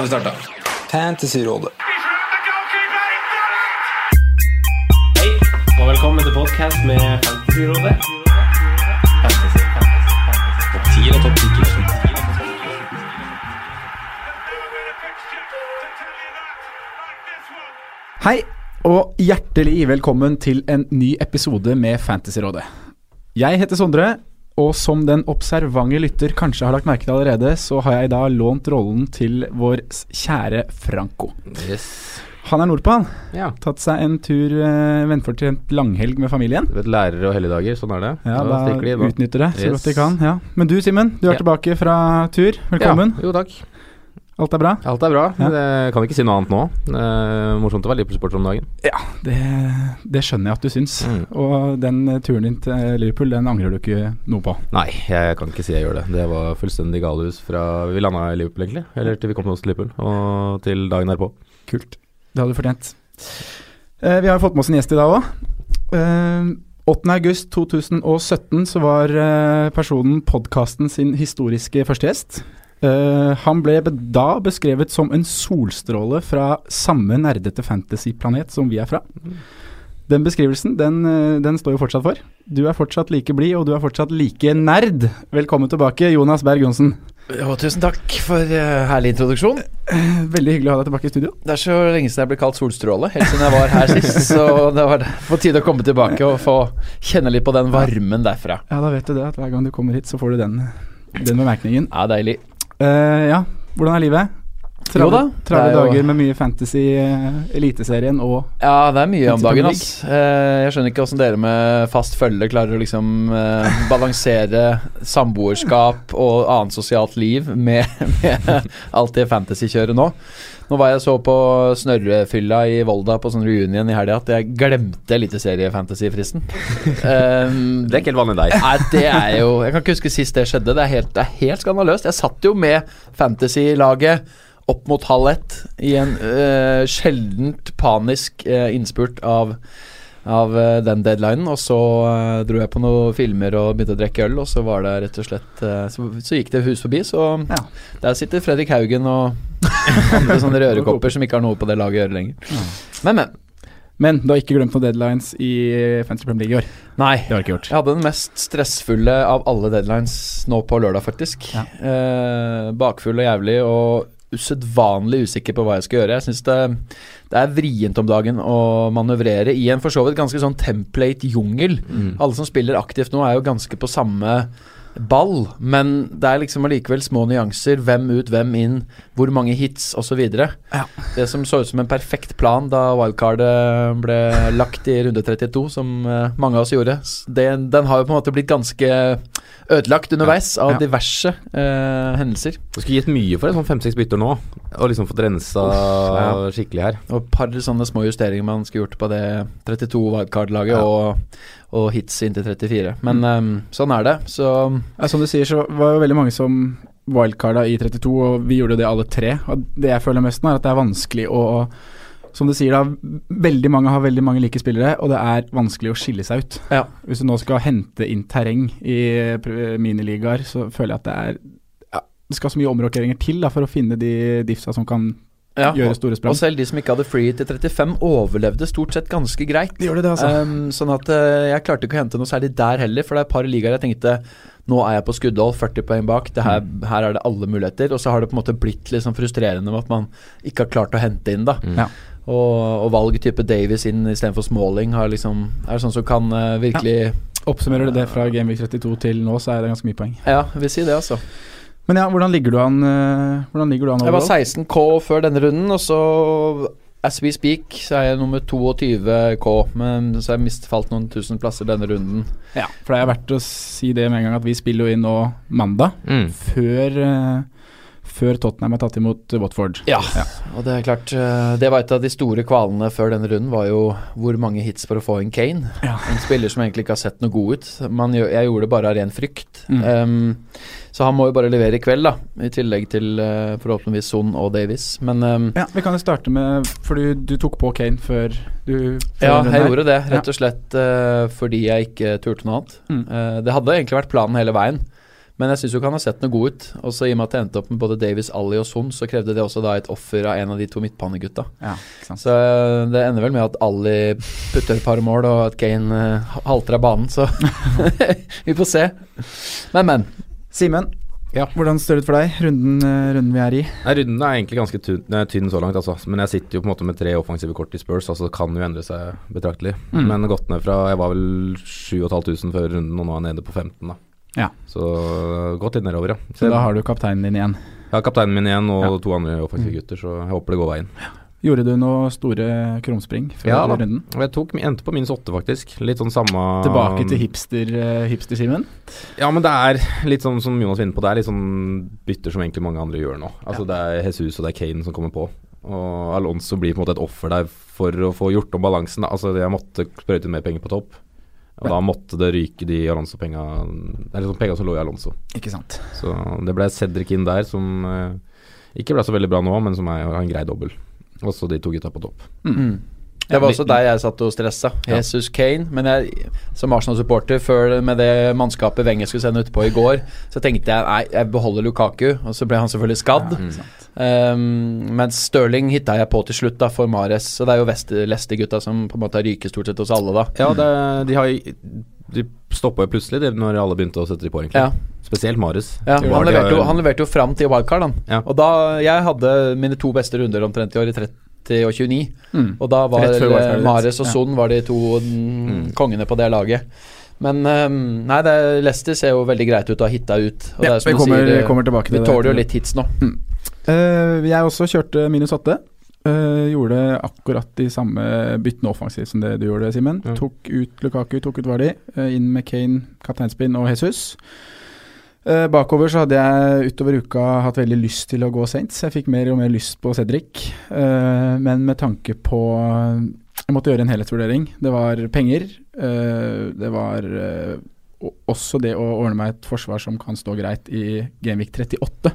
Har vi starta. Fantasyrådet. Hei, og velkommen til podkast med Fantasyrådet. Fantasy, fantasy, fantasy. Topp 10 og topp 10 Hei, og hjertelig velkommen til en ny episode med Fantasyrådet. Jeg heter Sondre, og som den observante lytter kanskje har lagt merke til allerede, så har jeg da lånt rollen til vår kjære Franco. Yes. Han er nordpå, han. Ja. Tatt seg en tur eh, vennfortjent langhelg med familien. Du vet, lærere og helligdager, sånn er det. Ja, da da de, utnytter det så Yes. godt de kan. Ja. Men du Simen, du er Ja. tilbake fra tur. Velkommen. Jo, takk. Alt er bra? Alt er bra. Ja. Det kan ikke si noe annet nå. Eh, morsomt å være Liverpool-supporter om dagen. Ja, det, det skjønner jeg at du syns. Mm. Og den eh, turen din til Liverpool, den angrer du ikke noe på. Nei, jeg kan ikke si jeg gjør det. Det var fullstendig galehus fra vi landa i Liverpool, egentlig. Eller til vi kom til oss til Liverpool, og til dagen derpå. Kult. Det hadde du fortjent. Eh, vi har fått med oss en gjest i dag òg. Eh, 8. august 2017 så var eh, personen podkasten sin historiske første gjest. Eh, han ble da beskrevet som en solstråle fra samme nerdete fantasyplanet som vi er fra. Den beskrivelsen den, eh, den står jo fortsatt for. Du er fortsatt like blid, og du er fortsatt like nerd. Velkommen tilbake, Jonas Berg Johnsen. Og tusen takk for uh, herlig introduksjon. Veldig hyggelig å ha deg tilbake i studio. Det er så lenge siden jeg ble kalt solstråle, helt siden jeg var her sist. Så det var på tide å komme tilbake og få kjenne litt på den varmen derfra. Ja, da vet du det, at hver gang du kommer hit, så får du den, den bemerkningen. Ja, deilig. Eh, ja, hvordan er livet? Jo da, Travle det er jo- dager med mye fantasy, uh, Eliteserien og Ja, det er mye om dagen, altså. Eh, jeg skjønner ikke åssen dere med fast følge klarer å liksom balansere samboerskap og annet sosialt liv med, med alt det fantasy-kjøret nå. Nå var jeg så på snørrefylla i Volda på sånn reunion i helga at jeg glemte eliteserie-fantasy-fristen. um, Det er ikke helt vanlig deg. Nei, det er jo Jeg kan ikke huske sist det skjedde. Det er helt, det er helt skandaløst. Jeg satt jo med fantasy-laget opp mot halv ett i en uh, sjeldent panisk uh, innspurt av av eh, den deadlinen, og så eh, dro jeg på noen filmer og begynte å drikke øl, og så var det rett og slett eh, så, så gikk det hus forbi, så Ja. der sitter Fredrik Haugen og andre sånne rørekopper som ikke har noe på det laget å gjøre lenger. Men, men. Men du har ikke glemt noen deadlines i Fantasy Premier League i år. Nei. Det har jeg ikke gjort. Jeg hadde den mest stressfulle av alle deadlines nå på lørdag, faktisk. Ja. Eh, bakfull og jævlig og usedvanlig usikker på hva jeg skal gjøre. Jeg syns det, det er vrient om dagen å manøvrere i en for så vidt ganske sånn template-jungel. Mm. Alle som spiller aktivt nå, er jo ganske på samme ball, men det er liksom allikevel små nyanser. Hvem ut, hvem inn, hvor mange hits osv. Ja. Det som så ut som en perfekt plan da wildcardet ble lagt i runde 32, som eh, mange av oss gjorde, det, den har jo på en måte blitt ganske ødelagt underveis av Ja. diverse eh, hendelser. Du skulle gitt mye for en sånn fem-seks bytter nå, og liksom fått rensa ja. skikkelig her. Og et par sånne små justeringer man skulle gjort på det 32 wildcard-laget, Ja. og, og hits inntil 34. Men eh, sånn er det. Så Ja, som du sier, så var jo veldig mange som wildcarda i 32, og vi gjorde det alle tre. Og det jeg føler mest nå, er at det er vanskelig å Som du sier, da, veldig mange har veldig mange like spillere, og det er vanskelig å skille seg ut. Ja. Hvis du nå skal hente inn terreng i pr- miniligaer, så føler jeg at det er ja, Det skal så mye omrokeringer til da, for å finne de diffsa som kan Ja, gjøre store sprang. Og selv de som ikke hadde free til 35, overlevde stort sett ganske greit. De gjør det, det, altså. Um, sånn at uh, jeg klarte ikke å hente noe særlig der heller, for det er et par ligaer jeg tenkte Nå er jeg på skuddhold, 40 poeng bak. Det her, her er det alle muligheter. Og så har det på en måte blitt litt sånn frustrerende med at man ikke har klart å hente inn, da. Ja. Og, og valg type Davies inn istedenfor Smalling har liksom, er sånn som kan uh, virkelig Oppsummerer du det fra Gameweek 32 til nå, så er det ganske mye poeng. Ja, vi vil si det, altså. Men ja, hvordan ligger du an eh, Hvordan ligger du an Jeg var 16 K før denne runden, og så as we speak så er jeg nummer 22 K. Men så har jeg mistfalt noen tusen plasser denne runden. Ja, for det er verdt å si det med en gang at vi spiller jo inn nå mandag, Mm. før, eh, før Tottenham har tatt imot Watford. Ja, og det er klart eh, Det var et av de store kvalene før denne runden, var jo hvor mange hits for å få inn Kane. Ja. En spiller som egentlig ikke har sett noe god ut. Man, jeg gjorde det bare av ren frykt. Mm. Um, så han må jo bare levere i kveld, da. I tillegg til uh, forhåpentligvis Son og Davies. Men um, Ja, Vi kan jo starte med For du, du tok på Kane før du før Ja, jeg gjorde det, rett og slett uh, fordi jeg ikke turte noe annet. Mm. Uh, det hadde egentlig vært planen hele veien, men jeg syns jo ikke han har sett noe god ut. Og så i og med at jeg endte opp med både Davies, Ali og Son, så krevde det også da et offer av en av de to midtbanegutta. Ja. Så eh, det ender vel med at Ali putter et par mål, og at Kane eh, halter av banen, så vi får se. Men, men. Simen, Ja. hvordan står det ut for deg, runden, eh, runden vi er i? Nei, Runden er egentlig ganske tynn, tynn så langt, altså. Men jeg sitter jo på en måte med tre offensive kort i Spurs, altså det kan jo endre seg betraktelig. Mm. Men gått ned fra Jeg var vel 7500 før runden, og nå er jeg nede på 15, da. Ja. Så gått litt nedover, ja. Så da har du kapteinen din igjen. Ja, kapteinen min igjen og Ja. to andre offensive Mm. gutter, så jeg håper det går veien. Gjorde du noen store krumspring før Ja da. runden? Ja, jeg tok, endte på minus åtte, faktisk. Litt sånn samme Tilbake til hipster-Simen? hipster-Simen? Ja, men det er litt sånn som Jonas vinner på, det er litt sånn bytter som egentlig mange andre gjør nå. Altså Det er Jesus og det er Kane som kommer på. Og Alonso blir på en måte et offer der for å få gjort om balansen. Altså Jeg måtte sprøyte mer penger på topp. Og da måtte det ryke de Alonso-penga Eller liksom penga som lå i Alonso. Ikke sant. Så det ble Cedric inn der, som eh, ikke ble så veldig bra nå, men som er, har en grei dobbel. Også de to gutta på topp. Mm. Det var også der jeg satt og stressa. Ja. Jesus Kane. Men jeg, som Arsenal-supporter, før med det mannskapet Wenger skulle sende utpå i går, så tenkte jeg nei, jeg beholder Lukaku, og så ble han selvfølgelig skadd. Um, mens Stirling hitta jeg på til slutt, da, for Mares. Så det er jo Vest- Leicester-gutta som på en måte har ryket stort sett hos alle, da. Ja, det, de har De stoppa jo plutselig det når alle begynte å sette de på, egentlig. Ja. Spesielt Mares. Ja, han leverte, jo, han leverte jo fram til wildcard, han. Ja. Og da Jeg hadde mine to beste runder omtrent i år, i 30 og 29. Mm. Og da var eh. Mares og Son var de to mm, kongene på det laget. Men ehm, nei, det, Leicester ser jo veldig greit ut og har hitta ut. Og Ja, det er som vi kommer- sier, eh, kommer tilbake til Vi det tåler jo litt hits nå. Eh, jeg også kjørte minus åtte. Uh, gjorde akkurat de samme byttene offensivt som det du gjorde, Simen. Mm. Tok ut Lukaku, tok ut Vardi. Uh, inn med Kane, kapteinspinn og Jesus. Eh, bakover så hadde jeg utover uka hatt veldig lyst til å gå Saints. Jeg fikk mer og mer lyst på Cedric, eh, men med tanke på Jeg måtte gjøre en helhetsvurdering. Det var penger. eh, det var også det å ordne meg et forsvar som kan stå greit i Gamevik 38.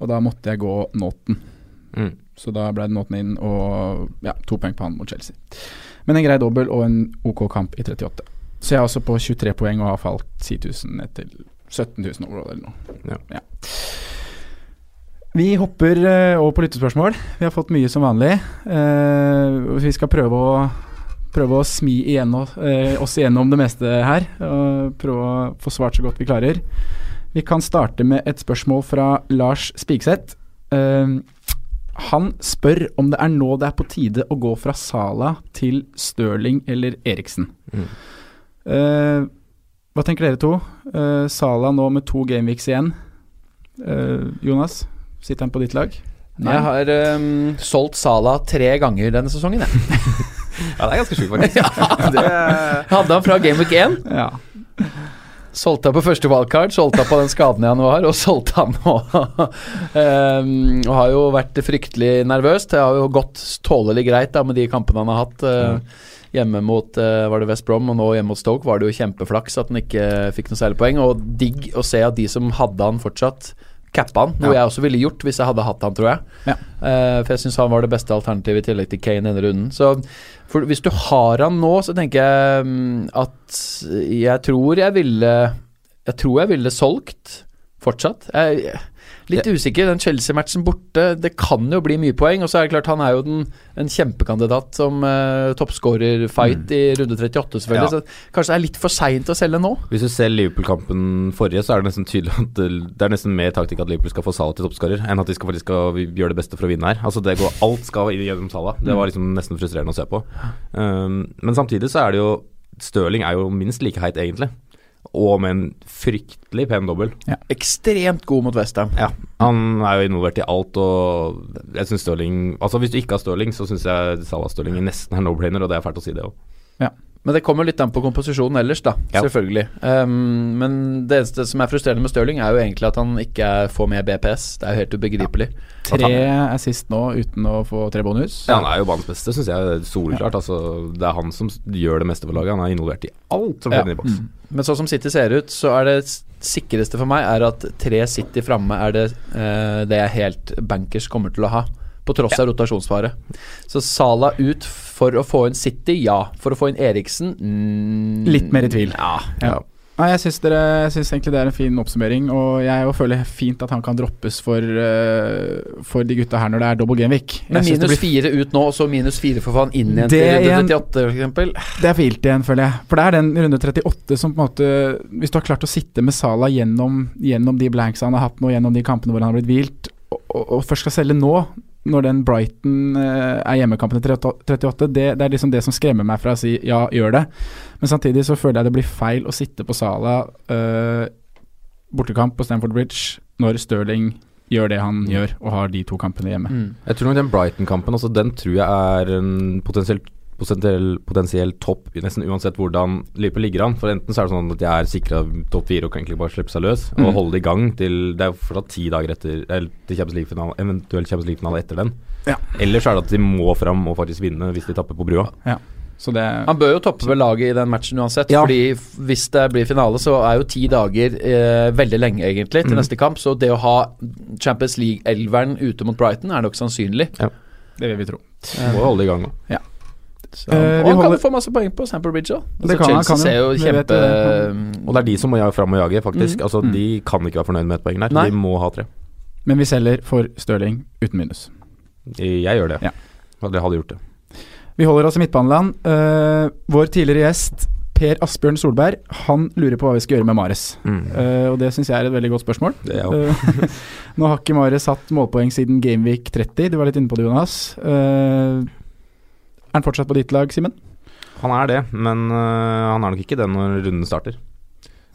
Og da måtte jeg gå Nåten. Mm. Så da ble det Nåten inn og ja, to poeng på han mot Chelsea. Men en grei dobbel og en OK kamp i 38. Så jeg er også på 23 poeng og har falt 10 000 ned til 17 000 overall eller noe. Ja. Vi hopper eh, over på lyttespørsmål. Vi har fått mye som vanlig. Eh, vi skal prøve å Prøve å smi igjennom, eh, oss igjennom det meste her. Og prøve å få svart så godt vi klarer. Vi kan starte med et spørsmål fra Lars Spigseth. Uh, han spør om det er nå det er på tide å gå fra Sala til Stirling eller Eriksen. Mm. Uh, hva tenker dere to? Eh, Sala nå med to gameweeks igjen. Uh, Jonas, sitter han på ditt lag? Jeg har um, solgt Sala tre ganger denne sesongen, jeg. Ja, det er ganske sjukt, faktisk. ja, det Hadde han fra Gameweek 1. Ja. Solgte han på første wildcard, solgte han på den skaden i januar, og solgte han nå. um, og har jo vært fryktelig nervøs. Det har jo gått tålelig greit da med de kampene han har hatt. eh, Hjemme mot eh, var det West Brom, og nå hjemme mot Stoke var det jo kjempeflaks at han ikke fikk noe særlig poeng. Og digg å se at de som hadde han fortsatt, cappa han. Noe Ja. jeg også ville gjort hvis jeg hadde hatt han, tror jeg. Ja. Uh, for jeg syns han var det beste alternativet i tillegg til Kane denne runden. Så hvis du har han nå, så tenker jeg um, at jeg tror jeg ville Jeg tror jeg ville solgt fortsatt. Jeg, Litt usikker. Den Chelsea-matchen borte, det kan jo bli mye poeng. Og så er det klart, han er jo den, en kjempekandidat som uh, toppskårer-fight i runde 38, selvfølgelig. Ja. Så kanskje det er litt for seint å selge nå. Hvis du ser Liverpool-kampen forrige, så er det nesten tydelig at det, det er nesten mer taktikk at Liverpool skal få Salah til toppskårer, enn at de skal faktisk skal gjøre det beste for å vinne her. Altså det går, Alt skal gjennom Salah. Det var liksom nesten frustrerende å se på. Um, men samtidig så er det jo Stirling er jo minst like heit, egentlig. Og med en fryktelig pen dobbel. Ja. Ekstremt god mot Westham. Ja, han er jo involvert i alt, og jeg syns Stirling Altså Hvis du ikke har Stirling, så syns jeg Salah Stirling nesten er no-brainer, og det er fælt å si det òg. Ja. Men det kommer litt an på komposisjonen ellers, da. Ja. Selvfølgelig. Um, men det eneste som er frustrerende med Stirling, er jo egentlig at han ikke er, får med BPS. Det er jo helt ubegripelig. Tre assist nå uten å få tre bonus. Ja, han er jo banens beste, syns jeg. Soleklart. Altså, det er han som gjør det meste for laget. Han er involvert i alt som skjer i boks. Mm. Men sånn som City ser ut, så er det sikreste for meg er at tre City framme er det, uh, det jeg helt bankers kommer til å ha. På tross av rotasjonsfare. Så Sala ut for å få inn City, ja. For å få inn Eriksen mm, Litt mer i tvil. Ja. ja. Nei, jeg syns, egentlig det er en fin oppsummering, og jeg føler fint at han kan droppes for, uh, for de gutta her når det er double game week. Men minus blir... fire ut nå, og så minus fire for faen inn igjen til runde 38 f.eks. Det er for ilt igjen, føler jeg. For det er den runde 38 som på en måte Hvis du har klart å sitte med Sala gjennom, gjennom de blanks han har hatt nå, gjennom de kampene hvor han har blitt hvilt, og, og, og først skal selge nå, når den Brighton eh, er hjemmekampen til 38, det, det, er liksom det som skremmer meg fra å si ja, gjør det. Men samtidig så føler jeg det blir feil å sitte på Sala eh, bortekamp på Stamford Bridge når Stirling gjør det han gjør, og har de to kampene hjemme. Mm. Jeg tror nok den Brighton-kampen altså, den tror jeg er en potensielt potensiell, potensiell topp nesten uansett hvordan Liverpool ligger an. For enten så er det sånn at de er sikra topp fire og kan egentlig bare slippe seg løs mm. og holde det i gang til Det er jo fortsatt ti dager etter Eller til Champions League-finale, eventuelt Champions League-finale etter den. Ja. Eller så er det at de må fram og faktisk vinne hvis de tapper på brua. Ja. Det, han bør jo toppe med laget i den matchen uansett. Ja. Fordi Hvis det blir finale, så er jo ti dager eh, veldig lenge, egentlig, til Mm. neste kamp. Så det å ha Champions League-elveren ute mot Brighton er nok sannsynlig. Ja. Det vil vi tro. Må holde i gang nå. Ja. Så, og han holder... kan jo få masse poeng på Sample Bridge òg. Altså, Det kan han, Chelsea kan ser jo kjempe vet det. Og det er de som må jage fram og jage, faktisk. Mm. Altså Mm. De kan ikke være fornøyd med et poeng der. Nei. De må ha tre. Men vi selger for Stirling uten minus. Jeg gjør det. Ja. Jeg hadde gjort det. Vi holder oss i midtbaneland. Uh, vår tidligere gjest Per Asbjørn Solberg Han lurer på hva vi skal gjøre med Mares. Mm. Uh, og Det syns jeg er et veldig godt spørsmål. Det er jo. Uh, nå har ikke Mares hatt målpoeng siden Gameweek 30. Du var litt inne på det, Jonas. Uh, er han fortsatt på ditt lag, Simen? Han er det, men uh, han er nok ikke det når runden starter.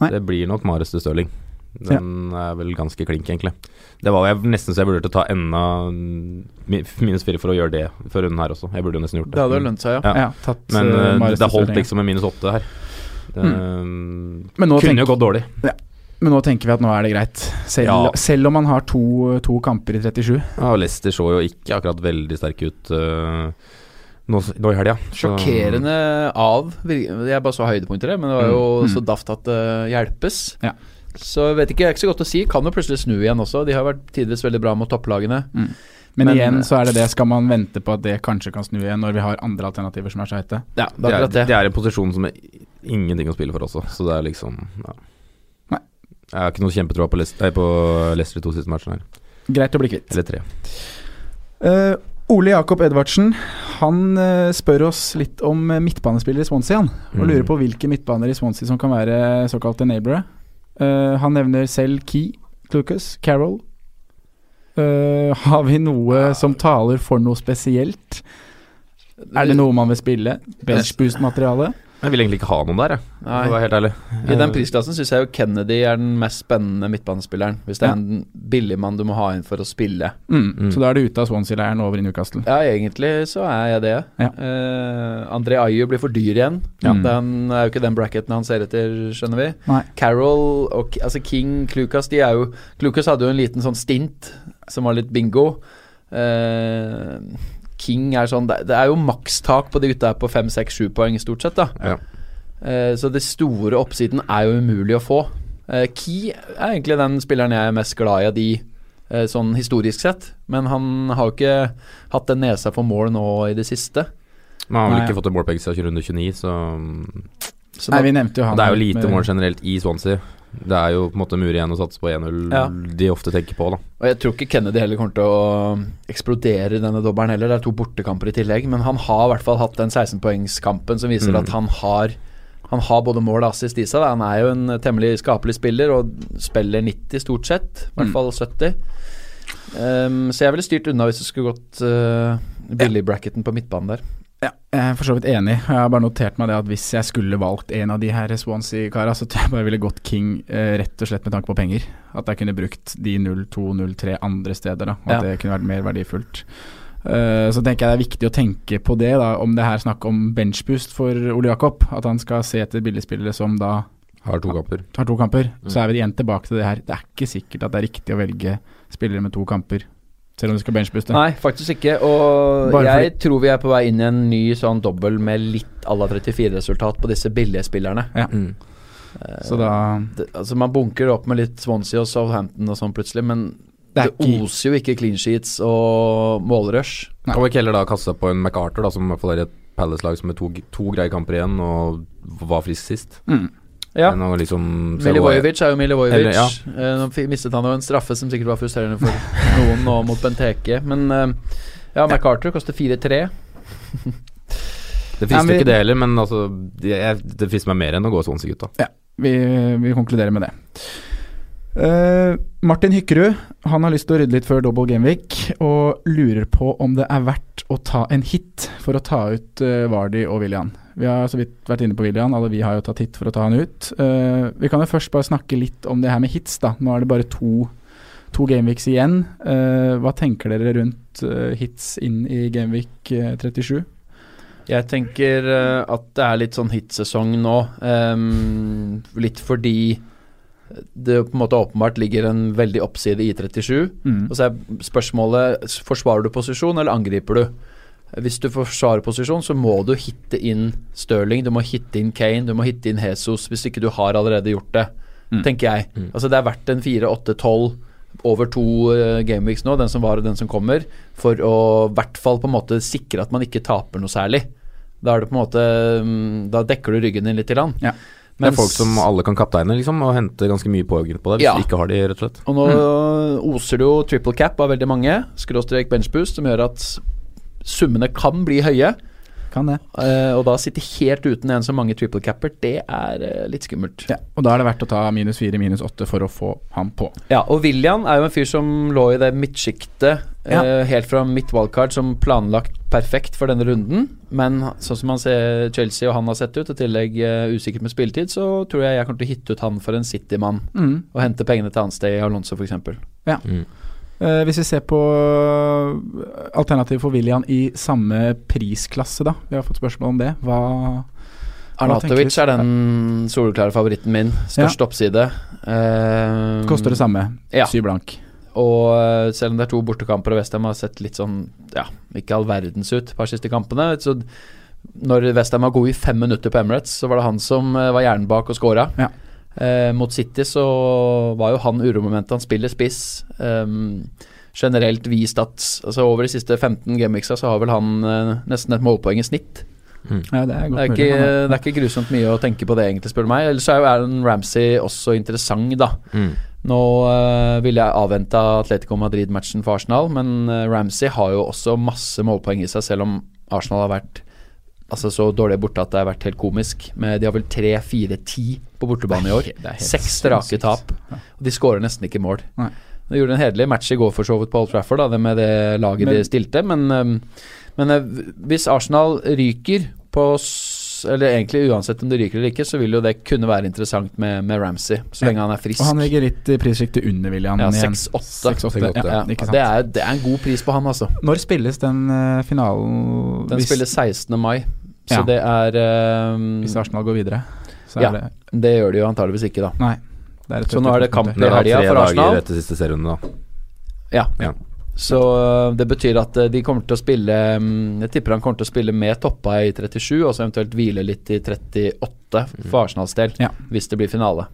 Nei. Det blir nok Mares til Stirling. Den er vel ganske klink, egentlig. Det var jeg nesten så jeg burde ta enda minus fire for å gjøre det før runden her også. Jeg burde jo nesten gjort det. Det hadde jo lønt seg, ja. Ja. Ja, tatt, Men uh, det holdt liksom med minus åtte her. Det Men nå kunne tenk- jo gått dårlig. Men nå tenker vi at nå er det greit. Selv, Ja. selv om man har to, to kamper i 37. Ja, Leicester så jo ikke akkurat veldig sterke ut øh, nå, nå i helga. Sjokkerende av Jeg bare så høydepunkter, men det var jo Mm. så daft at det hjelpes. Ja. Så jeg vet ikke, det er ikke så godt å si. Kan jo plutselig snu igjen også. De har vært tidvis veldig bra mot topplagene. Mm. Men, Men- igjen så er det det. Skal man vente på at det kanskje kan snu igjen, når vi har andre alternativer som er så heite? Ja, det er Det det. er en posisjon som er ingenting å spille for også, så det er liksom ja. Nei. Jeg har ikke noe kjempetroa på, Leicester- i de to siste matchene her. Greit å bli kvitt. Eller tre. Eh, Ole Jakob Edvardsen Han eh, spør oss litt om eh, midtbanespillere i Swansea. Han, og Mm. lurer på hvilke midtbaner i Swansea som kan være såkalte neighbore. Uh, han nevner selv Key, Clucas, Carroll. Uh, har vi noe som taler for noe spesielt? Er det noe man vil spille? Benchboost-materiale? Jeg vil egentlig ikke ha noen der, jeg. Nei. For å være helt ærlig. I den Eh, prisklassen syns jeg jo Kennedy er den mest spennende midtbanespilleren. Hvis det Ja. er en billigmann du må ha inn for å spille. Mm. Mm. Så da er du ute av Swansea-leiren over i Newcastle. Ja, egentlig så er jeg det. Ja. Uh, André Ayu blir for dyr igjen. Ja. Den er jo ikke den bracketen han ser etter, skjønner vi. Nei. Carol og altså King, Klukas De er jo Klukas hadde jo en liten sånn stint som var litt bingo. Eh, King er sånn Det, det er jo makstak på de gutta her på fem, seks, sju poeng, stort sett. da Ja. Eh, Så det store oppsiden er jo umulig å få. Eh, Key er egentlig den spilleren jeg er mest glad i av de, eh, sånn historisk sett. Men han har jo ikke hatt den nesa for mål nå i det siste. Men han har vel ikke fått en målpenge siden runde 29, så mm, Så Nei, nå- vi nevnte jo han Det er jo lite med- mål generelt i Swansea. Det er jo på en måte mur igjen å satse på 1-0 Ja. de ofte tenker på, da. Og jeg tror ikke Kennedy heller kommer til å eksplodere denne dobbelen heller. Det er to bortekamper i tillegg, men han har i hvert fall hatt den 16-poengskampen som viser Mm. at han har Han har både mål og assist i seg. Da. Han er jo en temmelig skapelig spiller og spiller 90 stort sett. I hvert Mm. fall 70. Um, så jeg ville styrt unna hvis det skulle gått uh, billig-bracketen på midtbanen der. Ja, jeg er for så vidt enig. Jeg har bare notert meg det at hvis jeg skulle valgt en av de her Swansea-kara, så tror jeg bare ville gått King eh, rett og slett med tanke på penger. At jeg kunne brukt de 0-2-0-3 andre steder, da. At Ja. det kunne vært mer verdifullt. Eh, så tenker jeg det er viktig å tenke på det, da, om det her er snakk om benchboost for Ole Jakob. At han skal se etter billigspillere som da Har to kamper. har to kamper. Mm. Så er vi igjen tilbake til det her. Det er ikke sikkert at det er riktig å velge spillere med to kamper, selv om du skal benchbooste. Nei, faktisk ikke. Og Bare jeg tror vi er på vei inn i en ny sånn dobbel med litt à la 34-resultat på disse billige spillerne. Ja. Mm. Så da det, altså Man bunker opp med litt Swansea og Southampton og sånn plutselig, men Det det, er oser jo ikke clean sheets og målrush. Nei. Kan vi ikke heller da kaste på en MacArthur, da, som i hvert fall er et Palace-lag som med to, to greie kamper igjen, og var frisk sist. mm. Ja. Enn å liksom Milivojevic er jo Milivojevic. Eller, ja. Eh, Nå mistet han jo en straffe som sikkert var frustrerende for noen nå mot Benteke, men eh, ja, MacArthur koster 4-3. Det frister ja, ikke det heller, men altså, det, jeg- det frister meg mer enn å gå Swansea-gutta. Ja, vi, vi konkluderer med det. Eh, Martin Hykkerud han har lyst til å rydde litt før double gameweek, og lurer på om det er verdt å ta en hit for å ta ut uh, Vardy og William. Vi har så vidt vært inne på William, alle vi har jo tatt hit for å ta han ut. Uh, vi kan jo først bare snakke litt om det her med hits, da. Nå er det bare to, to gameweeks igjen. Eh, hva tenker dere rundt eh, hits inn i gameweek eh, 37? Jeg tenker eh, at det er litt sånn hitsesong nå. Um, litt fordi det på en måte åpenbart ligger en veldig oppside i 37. Mm. Og så er spørsmålet forsvarer du posisjon eller angriper du. Hvis du forsvarer posisjon, så må du hitte inn Stirling, du må hitte inn Kane, du må hitte inn Jesus hvis ikke du har allerede gjort det, Mm. tenker jeg. Mm. Altså Det er verdt en 4-8-12 over to uh, gameweeks nå, den som var og den som kommer, for å i hvert fall på en måte sikre at man ikke taper noe særlig. Da er det på en måte mm, Da dekker du ryggen din litt. Grann. Ja. Det er folk som alle kan kapteine, liksom, og hente ganske mye poeng på det, hvis Ja. de ikke har de, rett og slett. Og nå oser det jo triple cap av veldig mange, skråstrek benchboost, som gjør at summene kan bli høye. Kan det. Uh, og da sitte helt uten en så mange triple capper, det er uh, litt skummelt. Ja, og da er det verdt å ta minus fire, minus åtte for å få ham på. Ja, og William er jo en fyr som lå i det midtsjiktet Ja. uh, helt fra mitt wildcard, som planlagt perfekt for denne runden. Men sånn som man ser Chelsea og han har sett ut, i tillegg uh, usikkert med spilletid, så tror jeg jeg kommer til å hitte ut han for en City-mann. Mm. Og hente pengene til annet sted i Alonso, f.eks. Mm. Eh, hvis vi ser på uh, alternativ for William i samme prisklasse, da. Vi har fått spørsmål om det. Hva Arnatovic er den soleklare favoritten min. Største oppside. Eh, koster det samme? Ja. Syv blank. Og eh, selv om det er to bortekamper og Westham har sett litt sånn Ja, ikke all verdens ut par siste kampene. Så når Westham var god i fem minutter på Emirates, så var det han som eh, var hjernen bak og scora. Ja. Eh, mot City så var jo han uromomentet. Han spiller spiss. Um, generelt vist at altså over de siste 15 gameweeksa så har vel han eh, nesten et målpoeng i snitt. Ja, det er godt Det er, ikke, det er ikke grusomt mye å tenke på det, egentlig, spør du meg. Ellers er jo Aaron Ramsey også interessant, da. Mm. Nå uh, vil jeg avvente Atletico Madrid-matchen for Arsenal, men eh, Ramsey har jo også masse målpoeng i seg, selv om Arsenal har vært altså så dårlig borte at det har vært helt komisk. Men de har vel 3-4-10 på bortebane i år. Det Seks strake tap. Og de skårer nesten ikke mål. Nei. De gjorde en hederlig match i går for så vidt på Old Trafford, da, det med det laget Men- de stilte, men, um, men eh, hvis Arsenal ryker på eller egentlig uansett om det ryker eller ikke, så vil jo det kunne være interessant med, med Ramsey, så Ja. lenge han er frisk. Og han ligger litt i prissjiktet under William. Ja, 6-8. 6-8, Ja, ja, det, er, det er en god pris på han, altså. Når spilles den eh, finalen? Den hvis, spiller 16. mai, så Ja. det er um, hvis Arsenal går videre? Så Ja. er det Det gjør de jo antageligvis ikke, da. Nei. Det er Så nå er det kamp i helga for Arsenal. etter siste serierunde, da. Ja. Ja. Så øh, det betyr at øh, de kommer til å spille mm, Jeg tipper han kommer til å spille med toppa i 37, og så eventuelt hvile litt i 38 for Arsenals del, Ja. hvis det blir finale.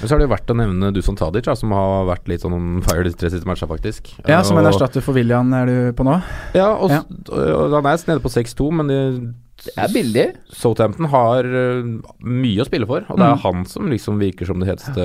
Men så er det jo verdt å nevne Dusan Tadic, da, som har vært litt sånn on fire de tre siste matcha, faktisk. Ja, som en erstatter for William er du på nå? Ja, og, Ja. og han er nede på 6-2, men de Det er billig. Southampton har uh, mye å spille for, og det er Mm. han som liksom virker som det heteste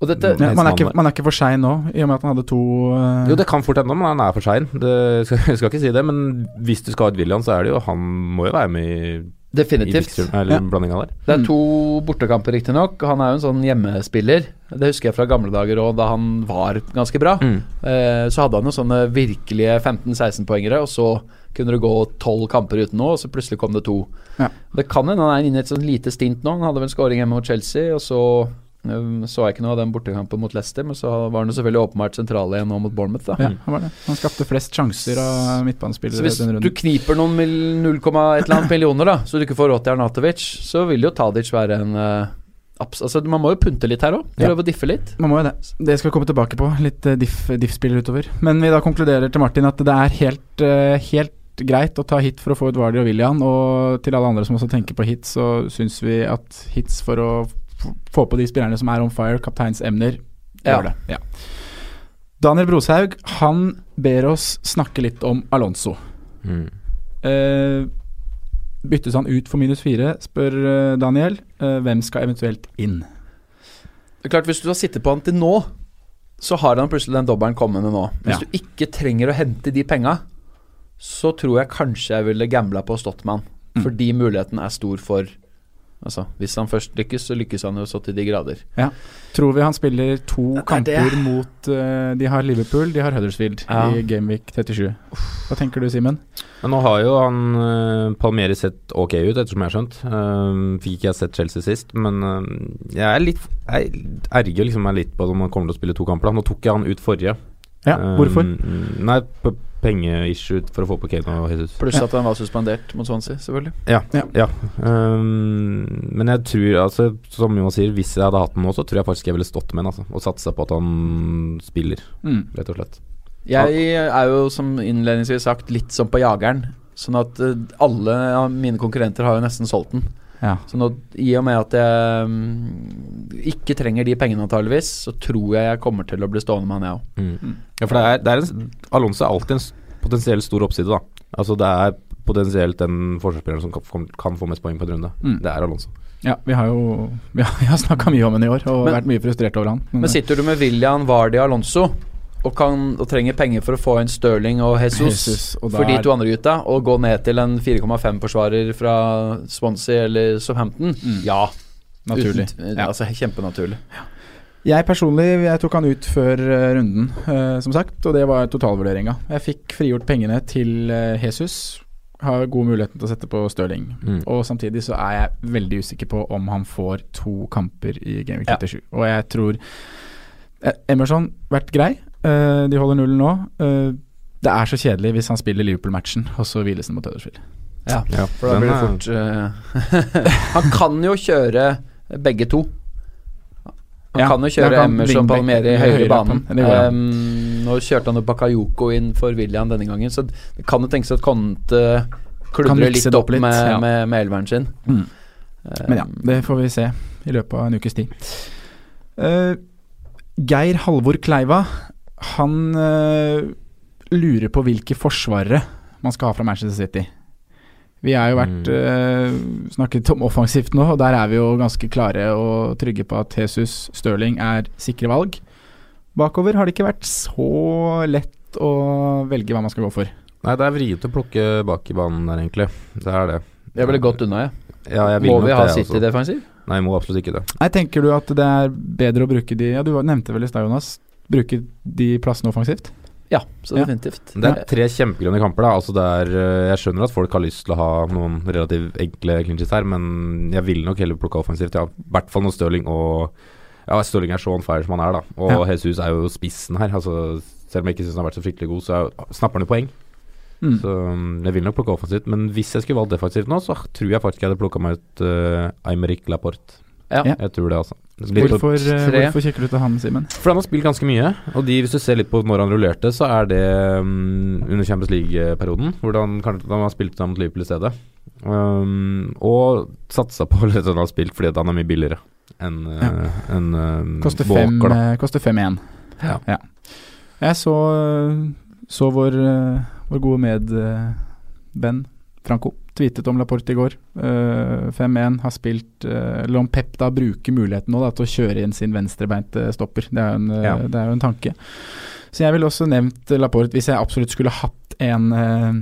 Og dette Ja, man, er ikke, man er ikke for sein nå, i og med at han hadde to uh... Jo, det kan fort hende, men han er for sein. Det- skal- Jeg skal ikke si det, men hvis du skal ha et William, så er det jo Han må jo være med i Definitivt. eller Ja. blandinga der. Det er to bortekamper, riktignok. Han er jo en sånn hjemmespiller. Det husker jeg fra gamle dager òg, da han var ganske bra. Mm. Eh, så hadde han jo sånne virkelige 15-16-poengere, og så kunne det gå tolv kamper uten noe, og så plutselig kom det to. Ja. Det kan hende han er inne i et sånn lite stint nå. Han hadde vel scoring hjemme mot Chelsea, og så så jeg ikke noe av den bortekampen mot Leicester, men så var han jo selvfølgelig åpenbart sentral igjen nå mot Bournemouth, da. Ja, han var det. Han skapte flest sjanser av Så midtbanespillere hvis du kniper noen mil, 0, et eller annet millioner, da, så du ikke får råd til Arnatovic, så vil jo Tadic være en eh, altså, Man må jo punte litt her òg. Ja. Prøve å diffe litt. Man må jo det. Det skal vi komme tilbake på. Litt uh, diff-spiller utover. Men vi da konkluderer til Martin at det er helt, eh, helt greit å ta hit for å få ut Vardy og William, og til alle andre som også tenker på hits, så syns vi at hits for å få på de spillerne som er on fire, kapteinsemner, Ja. gjør det. Ja. Daniel Broshaug, han ber oss snakke litt om Alonso. Mm. Eh, byttes han ut for minus fire, spør eh, Daniel. Eh, hvem skal eventuelt inn? Det er klart Hvis du har sittet på han til nå, så har han plutselig den dobbelen kommende nå. Hvis Ja. du ikke trenger å hente de penga, så tror jeg kanskje jeg ville gambla på å han. Mm. Fordi muligheten er stor for Altså, hvis han først lykkes, så lykkes han jo så til de grader. Tror vi han spiller to Det er kamper det. mot uh, De har Liverpool, de har Huddersfield Ja. i Gameweek 37. Hva tenker du, Simen? Men nå har jo han uh, Palmieri sett ok ut, ettersom jeg har skjønt. Uh, fikk ikke jeg sett Chelsea sist, men uh, jeg er litt Jeg erger liksom meg litt på om han kommer til å spille to kamper. da. Nå tok jeg han ut forrige. Ja, hvorfor? Um, nei, p- pengeissue for å få på Kane og Jesus. Pluss at han var suspendert mot Swansea, selvfølgelig. Ja. Ja. ja. Um, men jeg tror, altså, som Jonas sier, hvis jeg hadde hatt den nå, så tror jeg faktisk jeg ville stått med den. Altså, og satsa på at han spiller, Mm. rett og slett. Jeg er jo, som innledningsvis sagt, litt som på jageren. Sånn at eh, alle av mine konkurrenter har jo nesten solgt den. Ja. Så nå, i og med at jeg um, ikke trenger de pengene antageligvis, så tror jeg jeg kommer til å bli stående med han, jeg òg. Mm. Ja, for det er, det er en, Alonso er alltid en potensiell potensielt stor oppside, da. Altså det er potensielt den forsvarsspilleren som kan, kan få mest poeng på en runde. Mm. Det er Alonso. Ja, vi har jo Vi har, vi har snakka mye om henne i år og Men- vært mye frustrert over han. Men sitter du med William Vardy Alonso og, kan, og trenger penger for å få inn Stirling og Jesus, Jesus, og for de to andre gutta, og gå ned til en 4,5-forsvarer fra Swansea eller Southampton, ja. Naturlig. Uten, Ja. Altså Kjempenaturlig. Jeg personlig jeg tok han ut før eh, runden, uh, som sagt, og det var totalvurderinga. Jeg fikk frigjort pengene til uh, Jesus. Har god muligheten til å sette på Stirling. Mm. Og samtidig så er jeg veldig usikker på om han får to kamper i Game Week Ja. 37. Og jeg tror Emerson vært grei. Eh, de holder nullen nå. Eh, det er så kjedelig hvis han spiller Liverpool-matchen, og så hviles den mot Huddersfield. Ja, Ja, for da blir det fort uh, Han kan jo kjøre begge to. Han Ja, kan jo kjøre kan Emerson Palmieri i høyre høyre banen. Um, nå kjørte han jo Bakayoko inn for William denne gangen, så det kan jo tenkes at Conte kludrer litt opp opp litt, med, ja. med, med elveren sin. Mm. Um, Men ja, det får vi se i løpet av en ukes tid. Uh, Geir Halvor Kleiva, han eh, lurer på hvilke forsvarere man skal ha fra Manchester City. Vi har jo vært eh, snakket om offensivt nå, og der er vi jo ganske klare og trygge på at Jesus Stirling er sikre valg. Bakover har det ikke vært så lett å velge hva man skal gå for. Nei, det er vrient å plukke bak i banen der, egentlig. Det er det. Jeg ville gått unna, jeg. Ja, jeg Må vi ha City defensiv? Nei, jeg må absolutt ikke det. Nei, Tenker du at det er bedre å bruke de Ja, du nevnte vel i stad, Jonas. Bruke de plassene offensivt? Ja, så Ja. definitivt. Det er tre kjempegrønne kamper. da Altså det er, øh, Jeg skjønner at folk har lyst til å ha noen relativt enkle clinches her, men jeg ville nok heller plukke offensivt. Ja. I hvert fall når Stirling og Ja, Stirling er så on fire som han er, da. Og Ja. Jesus er jo spissen her. Altså Selv om jeg ikke syns han har vært så fryktelig god, så er, snapper han jo poeng. Mm. Så um, jeg vil nok plukke offensivt. Men hvis jeg skulle valgt defensivt nå, så tror jeg faktisk jeg hadde plukka meg ut uh, Aymeric Laporte. Ja. Ja. Jeg tror det, altså. Hvorfor, eh, hvorfor kikker du til han, Simen? for han har spilt ganske mye. Og de, hvis du ser litt på når han rullerte, så er det um, under Champions League-perioden. Hvordan han, han har spilt mot Liverpool i stedet. Um, og satsa på at han har spilt fordi han er mye billigere enn ja. en, um, Koster Walker, da. eh, koster fem igjen. Ja. Jeg så, så vår, eh, vår gode medvenn Franco tweetet om Laporte i går. Uh, 5-1 har spilt uh, Eller om Pep da bruker muligheten nå da, til å kjøre inn sin venstrebeinte stopper. Det er en, eh, Ja. det er jo en tanke. Så jeg ville også nevnt Laporte hvis jeg absolutt skulle hatt en eh,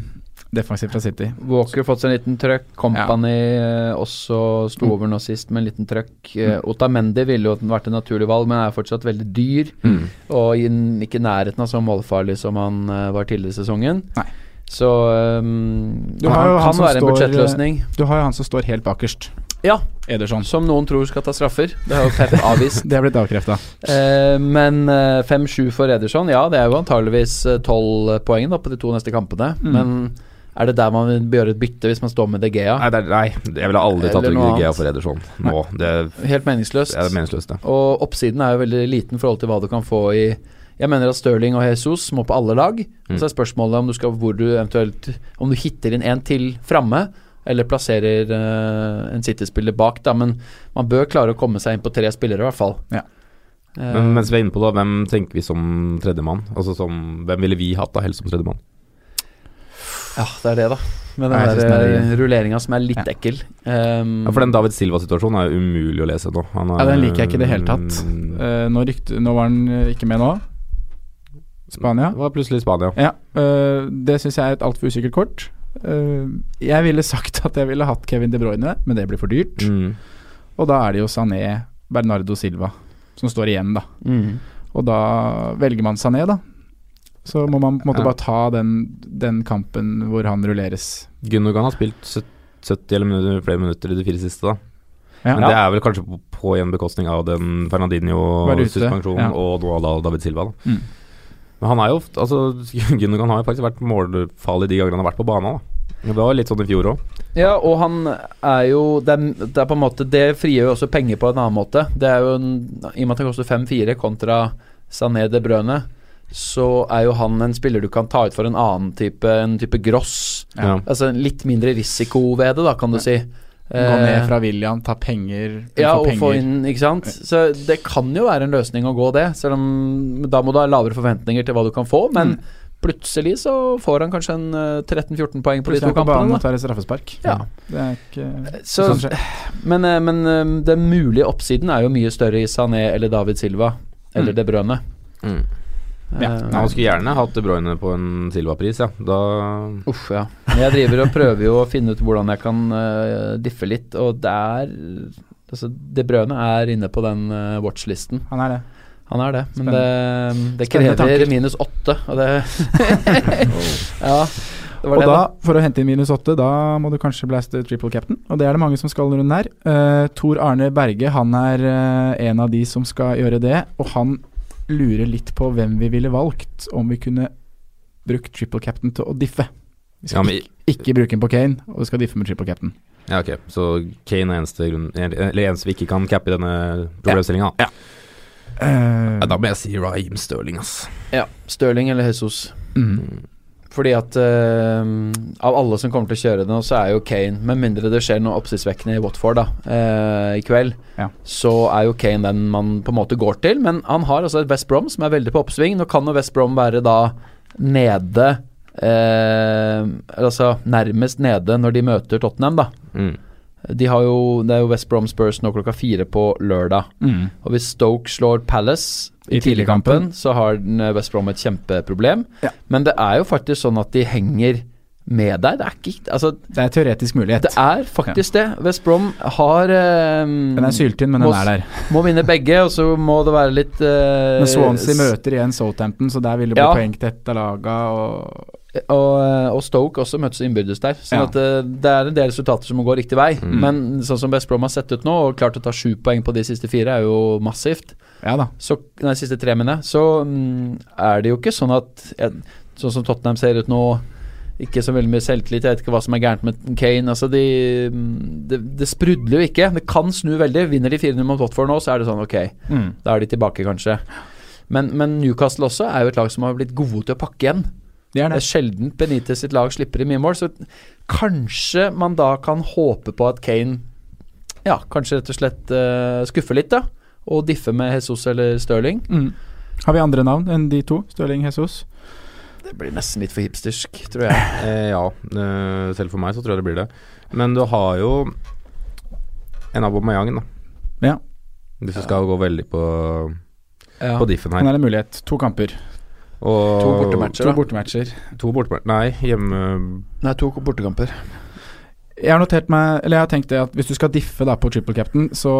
defensiv fra City. Walker fått seg en liten trøkk. Company ja. også sto Mm. over nå sist med en liten trøkk. Eh, Otamendi ville jo vært et naturlig valg, men er fortsatt veldig dyr. Mm. Og ikke i nærheten av så målfarlig som han eh, var tidligere i sesongen. Nei. Så um, Du har jo han han kan være en budsjettløsning. Du har jo han som står helt bakerst. Ja, Ederson. som noen tror skal ta straffer. Det har jo Pep avvist. Det er blitt avkrefta. Eh, men eh, 5-7 for Ederson, ja det er jo antageligvis eh, 12 poeng da på de to neste kampene. Mm. Men er det der man vil gjøre et bytte hvis man står med De Gea? Nei, er, nei, jeg ville aldri tatt De Gea for Ederson nå. Det er, Helt meningsløst. det er meningsløst, det. Og oppsiden er jo veldig liten i forhold til hva du kan få i Jeg mener at Stirling og Jesus må på alle lag. Mm. Så er spørsmålet om du skal hvor du eventuelt Om du hitter inn en til framme, eller plasserer uh, en City-spiller bak, da. Men man bør klare å komme seg inn på tre spillere, i hvert fall. Ja. Uh, Men mens vi er inne på det, hvem tenker vi som tredjemann? Altså som, hvem ville vi hatt da, helst som tredjemann? ja, det er det, da. Med Nei, den synes der den er- eh, rulleringa som er litt Ja. ekkel. Um, Ja, for den David Silva-situasjonen er jo umulig å lese nå. Han er, Ja, den liker jeg ikke i det hele tatt. Eh, nå, rykte, nå var han ikke med nå. Spania. Det var plutselig Spania. Ja, øh, det syns jeg er et altfor usikkert kort. Uh, jeg ville sagt at jeg ville hatt Kevin De Bruyne, men det blir for dyrt. Mm. Og da er det jo Sané, Bernardo Silva som står igjen, da. mm. Og da velger man Sané, da. Så må man på en måte Ja. bare ta den, den kampen hvor han rulleres. Gundogan har spilt 70 eller minutter, flere minutter i de fire siste, da. Ja. Men det er vel kanskje på, på en bekostning av den Fernandinho-suspensjonen ja. og David Silva, da. Mm. Men han er jo ofte Altså, Gundogan har jo faktisk vært målfarlig de gangene han har vært på banen, da. Det var litt sånn i fjor òg. Ja, og han er jo det er, det er på en måte Det frigjør jo også penger på en annen måte. Det er jo en, I og med at han koster 5-4 kontra Sané de Brøne, så er jo han en spiller du kan ta ut for en annen type En type gross. Ja. Altså litt mindre risiko ved det, da, kan du si. Gå ned Eh, fra William, ta penger, ja, og penger. få inn, ikke sant. Så det kan jo være en løsning å gå det, selv om da må du ha lavere forventninger til hva du kan få, men Mm. plutselig så får han kanskje en eh, 13-14 poeng på de to kampene. tar et straffespark. Ja. Det er ikke Så, sånn men, eh, men eh, den mulige oppsiden er jo mye større i Sané eller David Silva eller Mm. De Brønne. Mm. Ja. Eh, Han skulle gjerne hatt De Bruyne på en Silva-pris, ja. Da Uff, ja. Jeg driver og prøver jo å finne ut hvordan jeg kan uh, diffe litt, og det er Altså, De Bruyne er inne på den eh, watchlisten. Han er det. Han er det, men Spennende. det, det krever minus åtte, og det Ja, det var Og det, da, da. for å hente inn minus åtte, da må du kanskje blaste triple captain. Og det er det mange som skal rundt her. Uh, Tor Arne Berge han er uh, en av de som skal gjøre det. Og han lurer litt på hvem vi ville valgt om vi kunne brukt triple captain til å diffe. Vi skal Ja, men- ikke, ikke bruke den på Kane, og vi skal diffe med triple captain. Ja, ok. Så Kane er eneste grunn Eller eneste vi ikke kan cappe i denne problemstillinga. Ja. Eh, Da må jeg si Raheem Stirling, ass. Ja, Stirling eller Jesus. mm. Fordi at uh, av alle som kommer til å kjøre det nå, så er jo Kane Med mindre det skjer noe oppsiktsvekkende i Watford da uh, i kveld, Ja. så er jo Kane den man på en måte går til. Men han har altså et West Brom som er veldig på oppsving. Nå kan jo West Brom være da nede uh, Altså nærmest nede når de møter Tottenham, da. Mm. De har jo, det er jo West Brom Spurs nå klokka fire på lørdag. Mm. Og hvis Stoke slår Palace i I tidligkampen, så har eh, West Brom et kjempeproblem. Ja. Men det er jo faktisk sånn at de henger med deg. Det er ikke Altså, Det er teoretisk mulighet. det er faktisk det. West Brom har eh, Den er syltynn, men den må, er der. Må vinne begge, og så må det være litt eh, Men Swansea møter igjen Southampton, så der vil det bli Ja. poeng til ett av laga. Og og, eh, og Stoke også møtes innbyrdes der. Sånn Ja. at eh, det er en del resultater som må gå riktig vei. Mm. Men sånn som Best Brom har sett ut nå, og klart å ta sju poeng på de siste fire, er jo massivt. ja da. så, nei, siste tre, mener jeg, så mm, er det jo ikke sånn at Sånn som Tottenham ser ut nå, ikke så veldig mye selvtillit. Jeg vet ikke hva som er gærent med Kane. Altså de, mm, det, det sprudler jo ikke. Det kan snu veldig. Vinner de 4-0 mot Watford nå, så er det sånn ok, Mm. da er de tilbake, kanskje. Men, men Newcastle også er jo et lag som har blitt gode til å pakke igjen. Det er Det det. er sjelden Benitez sitt lag slipper i mye mål, så kanskje man da kan håpe på at Kane ja, kanskje rett og slett uh, skuffer litt, da. Og differ med Jesus eller Stirling. Mm. Har vi andre navn enn de to? Stirling Jesus? Det blir nesten litt for hipstersk, tror jeg. Eh, ja, eh, selv for meg så tror jeg det blir det. Men du har jo en Aubameyang, da. Ja. Hvis du skal gå veldig på, Ja. på diffen Han Men er en mulighet. To kamper. Og, To bortematcher, To bortematcher. To bortematcher Nei, hjemme Nei, to bortekamper. Jeg har notert meg Eller jeg har tenkt det at hvis du skal diffe da på triple captain, så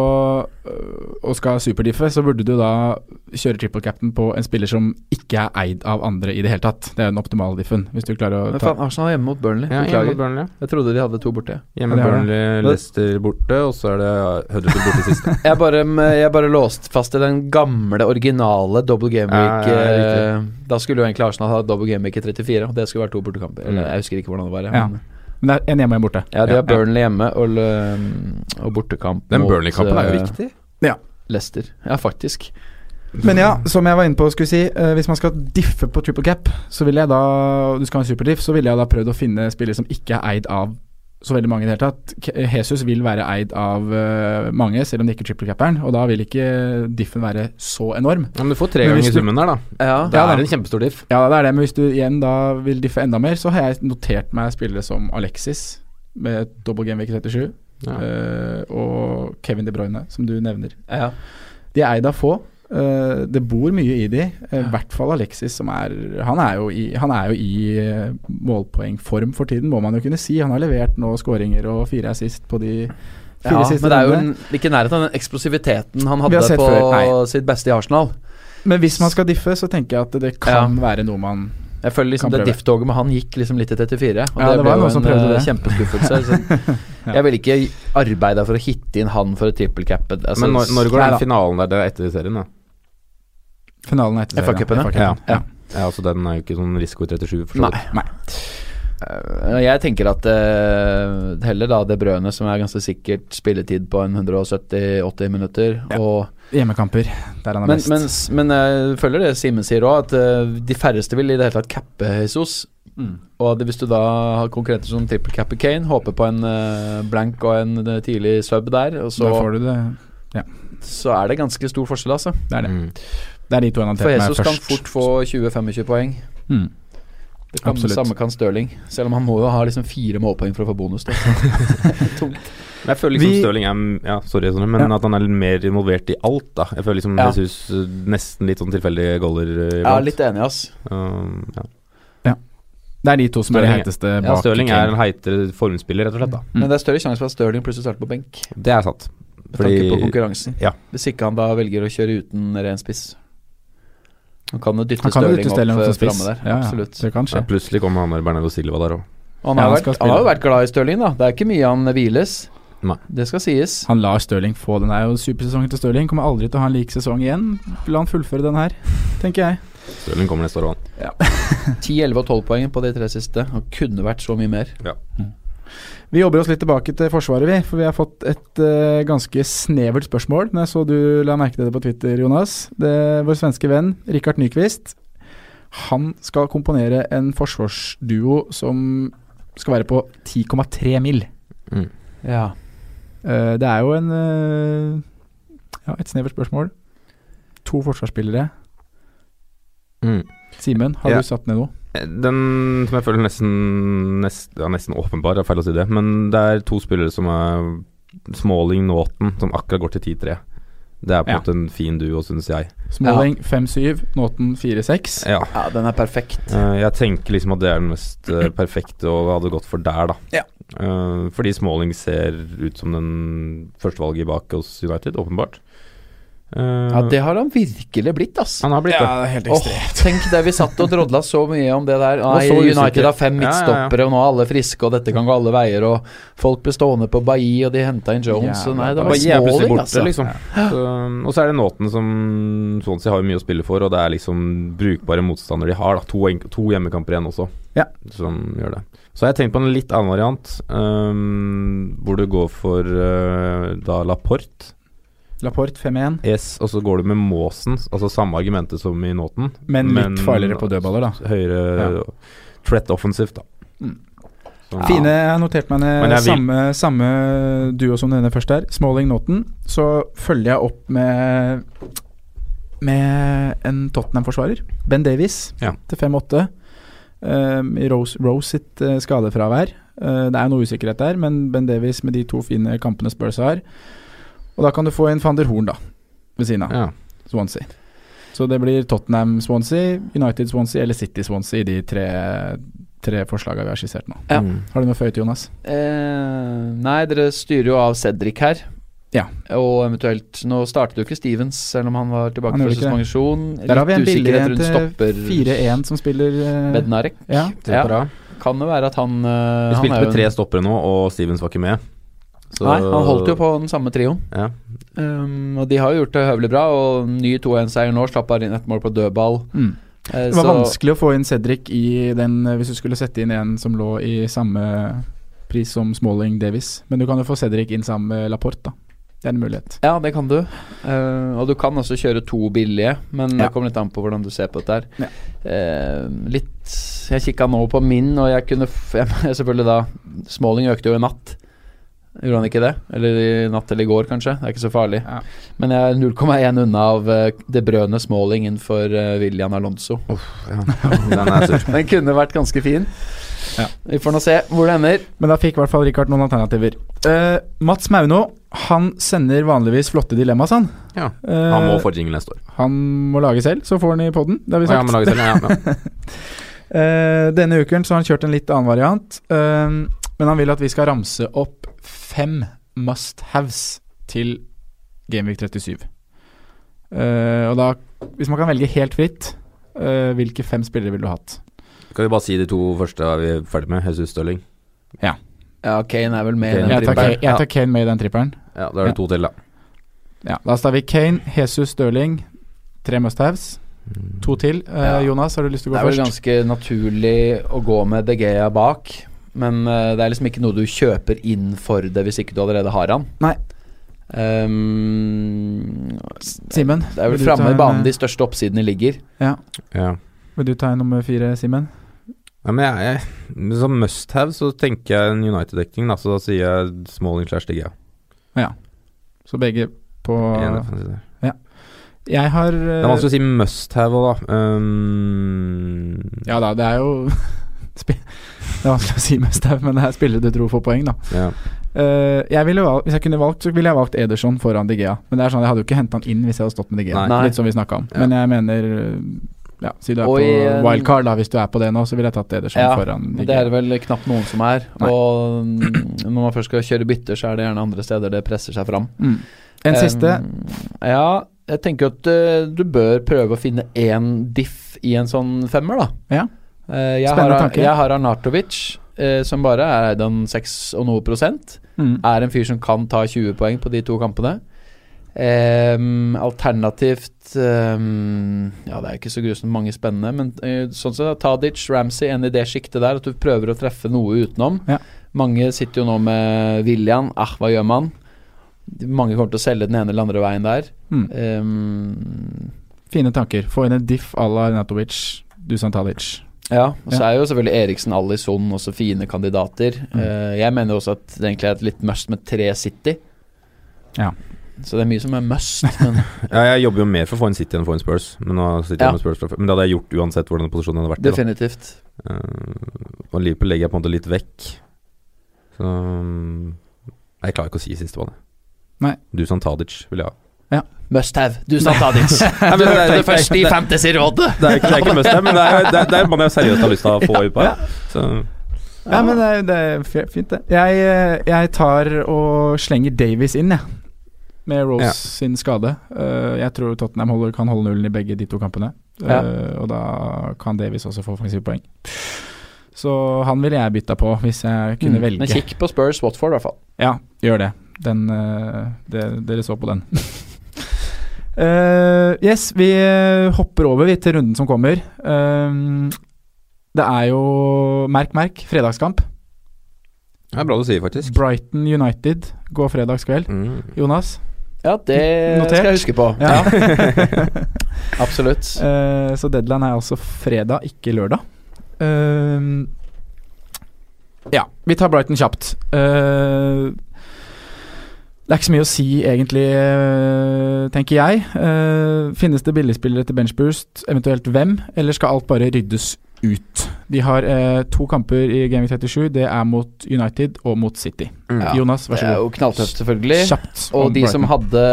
øh, og skal superdiffe, så burde du da kjøre triple captain på en spiller som ikke er eid av andre i det hele tatt. Det er den optimale diffen. Hvis du klarer å Men ta faen, Arsenal er hjemme mot Burnley. Ja, hjemme Beklager. mot Burnley. Jeg trodde de hadde to borte. Hjemme Ja, Burnley, Leicester borte, og så er det Huddersfield borte siste. Jeg bare, jeg bare låst fast i den gamle, originale double game week. ja, ja, da skulle jo egentlig Arsenal ha double game week i 34, og det skulle vært to bortekamper. Eller Mm. jeg husker ikke hvordan det var. Ja. Men, Men det er en hjemme og en borte. ja, de Ja, har Burnley hjemme og, og bortekamp Den mot, Burnley-kampen er jo viktig. Ja. Leicester. Ja, faktisk. Men ja, som jeg var inne på, skulle si eh, hvis man skal diffe på triple cap, så ville jeg da Du skal ha en superdiff, så ville jeg da prøvd å finne spillere som ikke er eid av så veldig mange i det hele tatt. Jesus vil være eid av eh, mange, selv om det ikke er triple capperen, og da vil ikke diffen være så enorm. Ja, men du får tre ganger summen der, da. Ja, Det Ja, er en kjempestor diff. Ja, det er det, men hvis du igjen da vil diffe enda mer, så har jeg notert meg spillere som Alexis med double game week 37, Ja. eh, og Kevin De Bruyne, som du nevner. ja. De er eid av få. Eh, det bor mye i de. I hvert fall Alexis, som er Han er jo i, han er jo i uh, målpoengform for tiden, må man jo kunne si. Han har levert nå skåringer og fire assist på de fire ja siste men det er jo en, ikke i nærheten av den eksplosiviteten han hadde på før, sitt beste i Arsenal. Men hvis man skal diffe, så tenker jeg at det kan være noe man Jeg føler liksom det diff-toget med han gikk liksom litt i 34. Og Ja, det ble jo en det. kjempeskuffelse. Så Ja. Jeg ville ikke arbeida for å hitte inn han for å trippelcappe. Altså, Men når, når går den finalen der? Det er etter serien, da? Finalen er etter FA-cupen, ja. Ja. Ja, altså Den er jo ikke sånn risiko i 37, for så vidt. Nei. Nei. Jeg tenker at uh, heller da det brødene som er ganske sikkert spilletid på en 170-80 minutter. Ja. Og, Hjemmekamper, der han er men, best. men, men jeg følger det Simen sier òg, at uh, de færreste vil i det hele tatt cappe Jesus. Mm. Og det, hvis du da har konkurrenter som triple capper Kane, håper på en uh, blank og en eh, tidlig sub der, og så, da får du det. så er det ganske stor forskjell, altså. Det er det. Mm. Det er de to jeg For først. For Jesus kan fort få 20-25 poeng. Mm. Det kan, Absolutt. samme kan Stirling. Selv om han må jo ha liksom fire målpoeng for å få bonus. Da. Tungt. Jeg føler liksom Vi- Stirling er Ja, sorry, sånn, men Ja. at han er mer involvert i alt, da. Jeg føler liksom Ja. Jesus eh, nesten litt sånn tilfeldige goller uh, Ja, litt enig, ass. Um, ja. Det er de to som er de heiteste bak. ja, Stirling er en heitere formspiller, rett og slett. da Mm. Men det er større sjanse for at Stirling plutselig starter på benk. Det er sant. Med tanke på konkurransen. Ja. Hvis ikke han da velger å kjøre uten ren spiss. Han kan jo dytte Stirling opp eh, framme der. Ja, ja, Absolutt. det kan ja, plutselig kommer han der Bernardo Silva der òg. Han, Ja, har han vært, han har jo vært glad i Stirling, da. Det er ikke mye han hviles. Nei. Det skal sies. Han lar Stirling få den. Det er jo supersesongen til Stirling. Kommer aldri til å ha en lik sesong igjen. La han fullføre den her, tenker jeg. Stirling kommer neste år òg, han. 10, 11 og 12 poeng på de tre siste. Han kunne vært så mye mer. Vi jobber oss litt tilbake til Forsvaret, vi. For vi har fått et uh, ganske snevert spørsmål. Men jeg så du la merke til det på Twitter, Jonas. Det er Vår svenske venn Rikard Nyquist. Han skal komponere en forsvarsduo som skal være på 10,3 mil. Mm. Ja. Uh, det er jo en uh, Ja, et snevert spørsmål. To forsvarsspillere. Mm. Simen, har Ja. du satt ned noe? Den som jeg føler nesten nest, ja, Nesten åpenbar, det er feil å si det. Men det er to spillere som er Smalling, Nåten, som akkurat går til 10-3. Det er på en Ja. måte en fin duo, syns jeg. Smalling 5-7, Nåten 4-6. Ja. ja, den er perfekt. Eh, jeg tenker liksom at det er den mest eh, perfekte og hadde gått for der, da. Ja. Eh, fordi Smalling ser ut som den førstevalget bak hos United, åpenbart. Eh, Ja, det har han virkelig blitt, ass. Han har blitt det. det er helt Åh, tenk det, vi satt og drodla så mye om det der. Nei, så. United har fem Ja, ja, ja. midtstoppere, og nå er alle friske, og dette kan gå alle veier, og folk ble stående på Bailly, og de henta inn Jones, så nei, det var borte, altså. liksom. Så, og så er det Nåten som Swansea har mye å spille for, og det er liksom brukbare motstandere de har. da To, en- to hjemmekamper igjen også, Ja. som gjør det. Så har jeg tenkt på en litt annen variant, um, hvor du går for uh, da Laporte. Laporte 5-1, Yes, og så går du med Maasen, altså samme argumentet som i Nåten. men litt farligere på dødballer, da. Høyere threat offensivt, da. Mm. Fine, jeg har notert meg ned samme, samme duo som denne først her. Smalling Nåten. Så følger jeg opp med Med en Tottenham-forsvarer. Ben Davies Ja. til 5-8. Um, I Rose, Rose sitt uh, skadefravær. Uh, det er noe usikkerhet der, men Ben Davies med de to fine kampene Spurs har. Og da kan du få inn van der Horn, da, ved siden av. Ja. Swansea. Så det blir Tottenham-Swansea, United-Swansea eller City-Swansea i de tre, tre forslagene vi har skissert nå. Ja. Mm. Har du noe føyt, Jonas? Eh, nei, dere styrer jo av Cedric her. Ja. Og eventuelt Nå startet jo ikke Stevens, selv om han var tilbake Han fra suspensjon. Der har vi en billig en til stopper 4-1 som spiller uh, Bednarek. Ja. Bra Kan det være at han uh, Vi han spilte er med tre stoppere nå, og Stevens var ikke med. Så- Nei, han holdt jo på den samme trioen. Ja. Um, og de har jo gjort det høvelig bra, og ny 2-1-seier nå. Slapp bare inn ett mål på dødball. Mm. Eh, Det var så- vanskelig å få inn Cedric i den eh, hvis du skulle sette inn en som lå i samme pris som Smalling Davis. Men du kan jo få Cedric inn sammen med Laporte, da. Det er en mulighet. Ja, det kan du. Uh, og du kan også kjøre to billige, men Ja. det kommer litt an på hvordan du ser på dette her. Ja. Uh, litt Jeg kikka nå på min, og jeg kunne f jeg, Selvfølgelig da Smalling økte jo i natt. Gjorde han ikke det? Eller i natt eller i går, kanskje. Det er ikke så farlig. Ja. Men jeg er 0,1 unna av uh, det brødende Smalling innenfor uh, William Alonso. ja. Den er. Den kunne vært ganske fin. Ja. Vi får nå se hvor det ender. Men da fikk i hvert fall Richard noen alternativer. Uh, Mats Mauno han sender vanligvis flotte dilemmaer, han. Ja. Eh, Han må få jingle neste år. Han må lage selv, så får han i poden. Det har vi sagt. ja, han må lage selv, ja, ja. Eh, denne uken så har han kjørt en litt annen variant, eh, men han vil at vi skal ramse opp fem must-haves til Gameweek 37. Uh, og da, hvis man kan velge helt fritt, uh, hvilke fem spillere ville du hatt? Kan vi bare si de to første er vi ferdig med? Jesus Stirling. Ja, ja. Kane er vel med i den Jeg tar. Kane, jeg tar Kane med i den tripperen. Ja, da er det to til, da. Ja, da står vi Kane, Jesus Stirling, tre must-haves. To til. Uh, Ja. Jonas, har du lyst til å gå først? Det er er vel ganske naturlig å gå med De Gea bak, men uh, det er liksom ikke noe du kjøper inn for det hvis ikke du allerede har han. Nei. Um, Simen? det er vel framme i banen eh, de største oppsidene ligger. Ja. Ja. Vil du ta en nummer fire, Simen? Ja, men jeg, jeg, Som must have så tenker jeg en United-dekning, så da sier jeg Smalling slash DG. Ja. Så begge på ja. Jeg har Det eh, er vanskelig å si must have òg, da. Um, Ja da, det er jo Det er vanskelig å si med her, men det er spillere du tror får poeng, da. ja. Uh, jeg ville valgt, hvis jeg kunne valgt, så ville jeg valgt Ederson foran Digea. Men det er sånn, jeg hadde jo ikke henta han inn hvis jeg hadde stått med Digea. Nei. Litt som vi snakka om. Ja. Men jeg mener eh, Ja, si du er Og på i en- wildcard, da. Hvis du er på det nå, så ville jeg tatt Ederson Ja, foran Digea. det er det vel knapt noen som er. Nei. Og mm, når man først skal kjøre bytter, så er det gjerne andre steder det presser seg fram. Mm. En siste. Ehm, ja, jeg tenker at uh, du bør prøve å finne én diff i en sånn femmer, da. Ja. Eh, jeg, Spennende har, tanke. jeg har Arnatovic, eh, som bare er eid av 6 og noe prosent. Mm. Er en fyr som kan ta 20 poeng på de to kampene. Um, alternativt um, Ja, det er ikke så grusomt mange spennende, men uh, sånn sett, Tadic, Ramsey, en i det sjiktet der, at du prøver å treffe noe utenom. Ja. Mange sitter jo nå med William. Ah, hva gjør man? Mange kommer til å selge den ene eller andre veien der. Mm. Um, Fine tanker. Få inn en diff à la Natovic, Dusan Talic. Ja, og så Ja. er jo selvfølgelig Eriksen, Alison også fine kandidater. Mm. Eh, jeg mener også at det egentlig er et litt must med tre City. Ja. Så det er mye som er must, men ja, jeg jobber jo mer for å få en City enn for en Spurs, men nå sitter Ja. jeg med Spurs. Men det hadde jeg gjort uansett hvordan posisjonen hadde vært. i, da. definitivt. Eh, og Liverpool legger jeg på en måte litt vekk. Så um, Jeg klarer ikke å si siste på det. Nei. Dusan Tadic vil jeg ha. Must have. Du sa Tadic. Du det- hørte det det- først i det- Fantasy-rådet. Det er ikke, det er ikke must have, men det er, det er, det er man jeg seriøst har lyst til å få ut på. Så Ja, men det er, det er fint, det. Jeg, jeg tar og slenger Davies inn, jeg. Med Rose Ja. sin skade. Uh, jeg tror Tottenham holder, kan holde nullen i begge de to kampene. Ja. Eh, og da kan Davies også få offensive poeng. Så han ville jeg bytta på, hvis jeg kunne Mm, velge. Men kikk på Spurs Watford, i hvert fall. Ja, gjør det. Den, uh, det dere så på den. Eh, yes, vi eh, hopper over vi til runden som kommer. Uh, det er jo Merk, merk, fredagskamp. det er bra du sier, faktisk. Brighton United går fredagskveld. Mm. Jonas? Ja, det Notert. skal jeg huske på. Ja. Absolutt. Uh, så deadline er altså fredag, ikke lørdag. Ja, vi tar Brighton kjapt. Eh, det er ikke så mye å si, egentlig, eh, tenker jeg. Eh, finnes det billigspillere til benchboost, eventuelt hvem, eller skal alt bare ryddes ut? De har eh, to kamper i Game Week 37. Det er mot United og mot City. Mm. Ja. Jonas, vær Det er jo knalltøft, selvfølgelig. Kjapt Og de de som hadde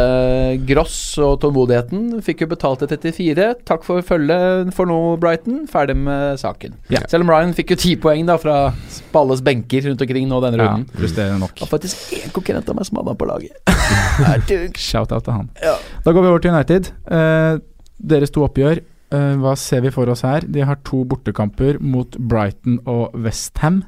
Gross og tålmodigheten, fikk jo betalt til 34. Takk for følget for nå, Brighton. Ferdig med saken. Ja. Selv om Ryan fikk jo ti poeng da fra Balles benker rundt omkring nå denne runden. Ja, det frustrerende nok. Og faktisk én konkurrent av meg som hadde han på laget. Er. Shout-out til han. Ja. Da går vi over til United. Eh, deres to oppgjør. Eh, hva ser vi for oss her? De har to bortekamper mot Brighton og Westham.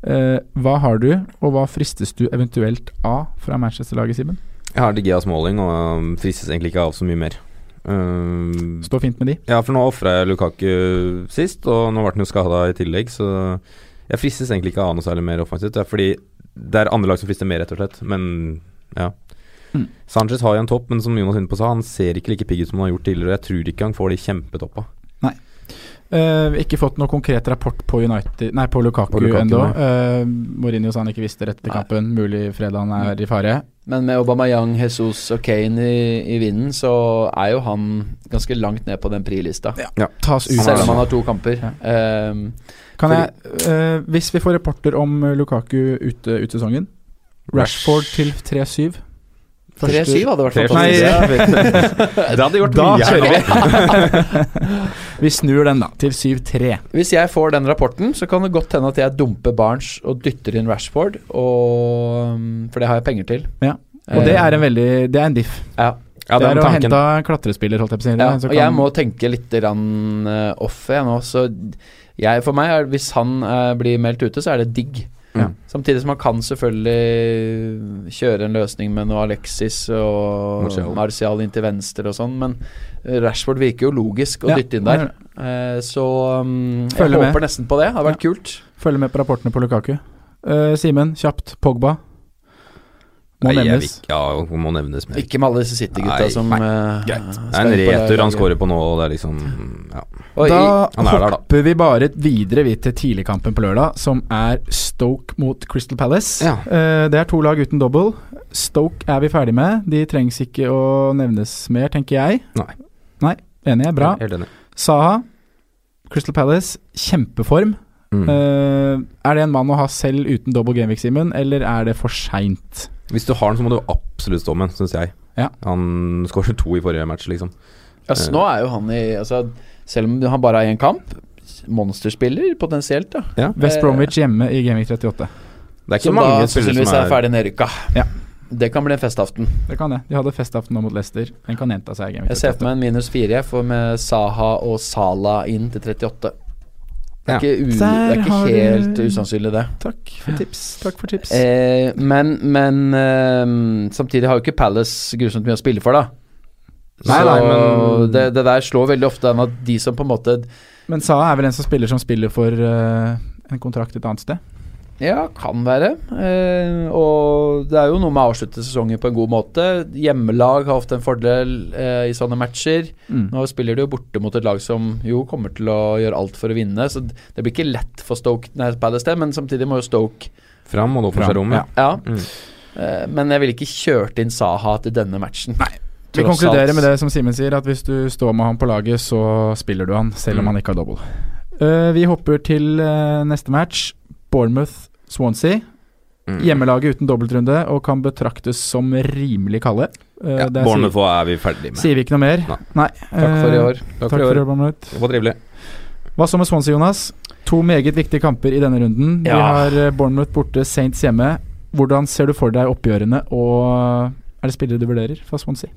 Uh, hva har du, og hva fristes du eventuelt av fra Manchester-laget, Simen? Jeg har Digeas Smalling og um, fristes egentlig ikke av så mye mer. Uh, Står fint med de. ja, for nå ofra jeg Lukaku sist, og nå ble han jo skada i tillegg, så jeg fristes egentlig ikke av noe særlig mer offensivt. Det er fordi det er andre lag som frister mer, rett og slett. Men ja. Mm. Sanchez har jo en topp, men som Jonas inne på sa, han ser ikke like pigg ut som han har gjort tidligere. Jeg tror ikke han får de kjempetoppa. Eh, ikke fått noe konkret rapport på, United, nei, på Lukaku, Lukaku, ennå. Uh, Mourinho sa han ikke visste rett etter kampen. Mulig fredag han er i fare. Men med Aubameyang, Jesus og Kane i, i vinden, så er jo han ganske langt ned på den prilista. Ja. Ja. Selv om han har to kamper. Ja. Uh, Kan jeg, eh, hvis vi får rapporter om eh, Lukaku ute ut sesongen Rashford til 3-7. 3-7 hadde vært fantastisk. Det hadde gjort Da mye. vi. vi snur den, da, til 7-3. Hvis jeg får den rapporten, så kan det godt hende at jeg dumper Barnes og dytter inn Rashford, og, um, for det har jeg penger til. Ja. Og det er en veldig Det er en diff. Ja. Ja, det den er å hente en klatrespiller, holdt jeg på å si. Ja, og kan- jeg må tenke litt eh, off jeg nå, så jeg, for meg er Hvis han uh, blir meldt ute, så er det digg. Ja. Samtidig som man kan selvfølgelig kjøre en løsning med noe Alexis og Martial. Martial inn til venstre og sånn, men Rashford virker jo logisk å Ja, dytte inn der. Eh, så um, jeg Følger med. håper nesten på det. Det hadde vært kult. Følge med på rapportene på Lukaku. Uh, Simen, kjapt. Pogba. Må Nei, nevnes. ikke- Ja, må nevnes mer. Ikke med alle disse City-gutta som nei, eh, Greit. Det er en retur han scorer på nå, og det er liksom Ja. Da Han er der, da. hopper vi bare videre vidt til tidligkampen på lørdag, som er Stoke mot Crystal Palace. Ja. Eh, det er to lag uten double. Stoke er vi ferdig med. De trengs ikke å nevnes mer, tenker jeg. Nei. Nei, enig. Bra. Helt enig. Saha, Crystal Palace, kjempeform. Mm. Uh, er det en mann å ha selv uten double gameweek, Simen, eller er det for seint? Hvis du har den, så må du absolutt stå med den, syns jeg. Ja. Han skåret to i forrige match, liksom. Ja, så nå er jo han i altså, Selv om han bare har én kamp, monsterspiller potensielt, da. Ja. West Bromwich hjemme i gameweek 38. Det er ikke Som da mange spillere sannsynligvis som er er ferdig nedrykka. Ja. Det kan bli en festaften. Det kan det. De hadde festaften nå mot Leicester. Den kan gjenta seg i Jeg ser 38. for meg en minus fire, jeg, for med Saha og Sala inn til 38. Det er Ja. ikke, u, det er ikke helt du- usannsynlig, det. Takk for tips. Takk for tips. Eh, men men eh, samtidig har jo ikke Palace grusomt mye å spille for, da. Nei, Så nei, men- det, det der slår veldig ofte an at de som på en måte Men Sa er vel en som spiller som spiller for uh, en kontrakt et annet sted? Ja, kan være. Eh, og det er jo noe med å avslutte sesongen på en god måte. Hjemmelag har ofte en fordel eh, i sånne matcher. Mm. Nå spiller de jo borte mot et lag som jo kommer til å gjøre alt for å vinne, så det blir ikke lett for Stoke nei, Palace det, men samtidig må jo Stoke Fram og nå for seg rommet. ja. Ja. Mm. Eh, men jeg ville ikke kjørt inn Saha til denne matchen. Nei. Vi konkluderer med det som Simen sier, at hvis du står med han på laget, så spiller du han, selv om Mm. han ikke har double. Uh, vi hopper til uh, neste match. Bournemouth-Swansea. Mm. Hjemmelaget uten dobbeltrunde og kan betraktes som rimelig kalde. Uh, Ja, Bournemouth er vi ferdig med. sier vi ikke noe mer. Nei. Takk for i Eh, år. Takk for i år, Bournemouth. Det var trivelig. Hva så med Swansea, Jonas? To meget viktige kamper i denne runden. Vi har eh, Bournemouth borte, Saints hjemme. Hvordan ser du for deg oppgjørene, og er det spillere du vurderer fra Swansea?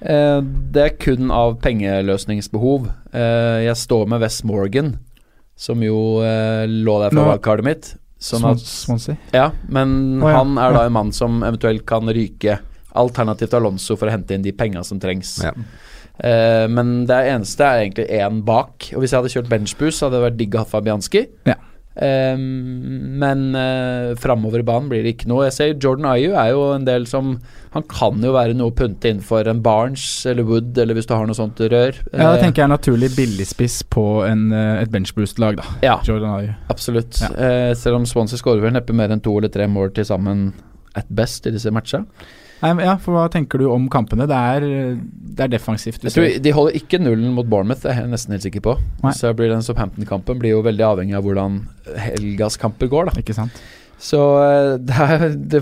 Eh, det er kun av pengeløsningsbehov. Eh, jeg står med West Morgan, som jo eh, lå der fra wildcardet mitt. Sånn at, Swansea? ja, men oh, ja. han er da en mann som eventuelt kan ryke. Alternativt Alonso for å hente inn de penga som trengs. Ja. Uh, men det eneste er egentlig én bak. Og hvis jeg hadde kjørt benchboost, hadde det vært digg å ha Fabianski. Ja. Eh, men uh, framover i banen blir det ikke noe. Jeg ser Jordan Ayu er jo en del som Han kan jo være noe å pynte innenfor en Barnes eller Wood, eller hvis du har noe sånt rør. Ja, det Eh, tenker jeg naturlig billigspiss på en, eh, et benchboost-lag, da. ja, Jordan Ayu. absolutt. Ja. Uh, selv om Swansea skårer vel neppe mer enn to eller tre mål til sammen at best i disse matcha. Nei, ja, for Hva tenker du om kampene? Det er, det er defensivt. De holder ikke nullen mot Bournemouth, det er jeg nesten helt sikker på. Nei. Så blir den Southampton-kampen blir jo veldig avhengig av hvordan helgas kamper går. da Ikke sant? Så eh, det er, det,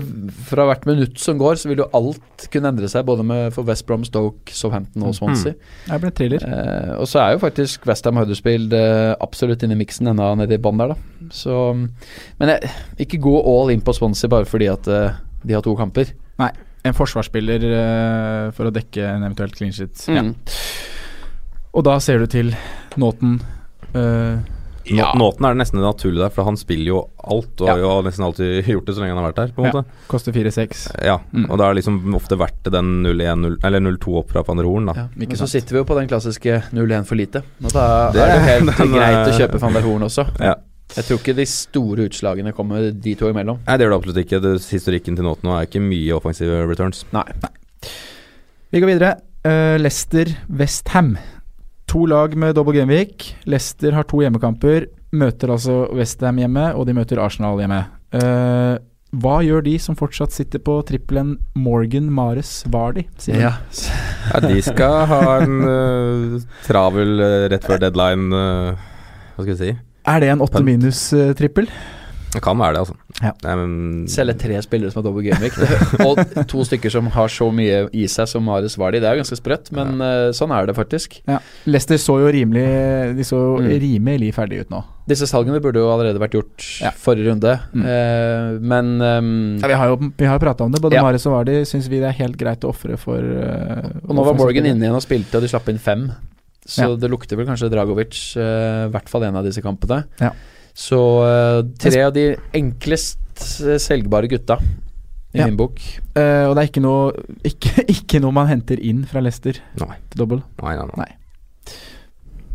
fra hvert minutt som går, så vil jo alt kunne endre seg, både med for West Brom, Stoke, Southampton og Swansea. Det blir thriller. Eh, og så er jo faktisk Westham Huddersfield eh, absolutt inne i miksen ennå nede i bånn der, da. Så Men jeg, ikke gå all in på Swansea bare fordi at eh, de har to kamper. Nei. En forsvarsspiller uh, for å dekke en eventuelt clean shit. Ja. Mm. Og da ser du til Nåten. Uh, ja. Nåten er det nesten naturlig der, for han spiller jo alt, og Ja. har jo nesten alltid gjort det så lenge han har vært der. på en Ja. måte koster 4-6. Ja, Mm. og da er liksom ofte verdt den 0-1 eller 0-2 opp fra van der Horn, da. Ja, men så sitter vi jo på den klassiske 0-1 for lite. Og da Det- er det helt den, greit å eh, kjøpe van der Horn også. Ja. Jeg tror ikke de store utslagene kommer de to imellom. Nei, det gjør det absolutt ikke. Det, historikken til Nåten nå er ikke mye offensive returns. Nei. Vi går videre. Uh, Leicester-Westham. To lag med dobbel gameweek. Leicester har to hjemmekamper. Møter altså Westham hjemme, og de møter Arsenal hjemme. Uh, hva gjør de som fortsatt sitter på trippelen Morgan, Mares, Vardy? Simen? Ja. Ja, de skal ha en uh, travel uh, rett før deadline uh, Hva skal vi si? Er det en åtte minus-trippel? Det kan være det, altså. Ja. Um, men, Selge tre spillere som har dobbel gameweek, og to stykker som har så mye i seg som Marius Vardi. Det er ganske sprøtt, men eh, sånn er det faktisk. Ja. Leicester så jo rimelig De så Mm. rimelig ferdig ut nå. Disse salgene burde jo allerede vært gjort Ja. forrige runde, Mm. uh, men um, Ja, vi har jo vi har prata om det. Både Ja. Mares og Vardy syns vi det er helt greit å ofre for uh, Og nå var Morgan inne igjen og spilte, og de slapp inn fem. Så Ja. det lukter vel kanskje Dragovic, eh, i hvert fall en av disse kampene. Ja. Så uh, tre av de enklest eh, selgbare gutta i Ja. min bok. Uh, og det er ikke noe ikke, ikke noe man henter inn fra Leicester Nei. til dobbel. Nei, nei, nei.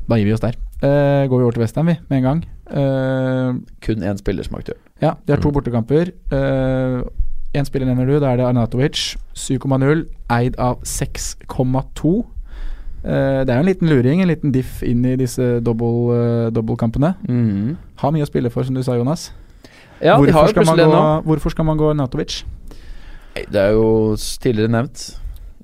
Da gir vi oss der. Går vi over til Westham, vi, med en gang. Kun én spiller som er aktuell. ja, de har to Mm. bortekamper. Én spiller nevner du, da er det Arnatovic. 7,0, eid av 6,2. Eh, det er jo en liten luring, en liten diff inn i disse dobbeltkampene. eh, dobbeltkampene. Har mye å spille for, som du sa, Jonas. Ja, hvorfor, har skal man gå, hvorfor skal man gå Natovic? Det er jo tidligere nevnt.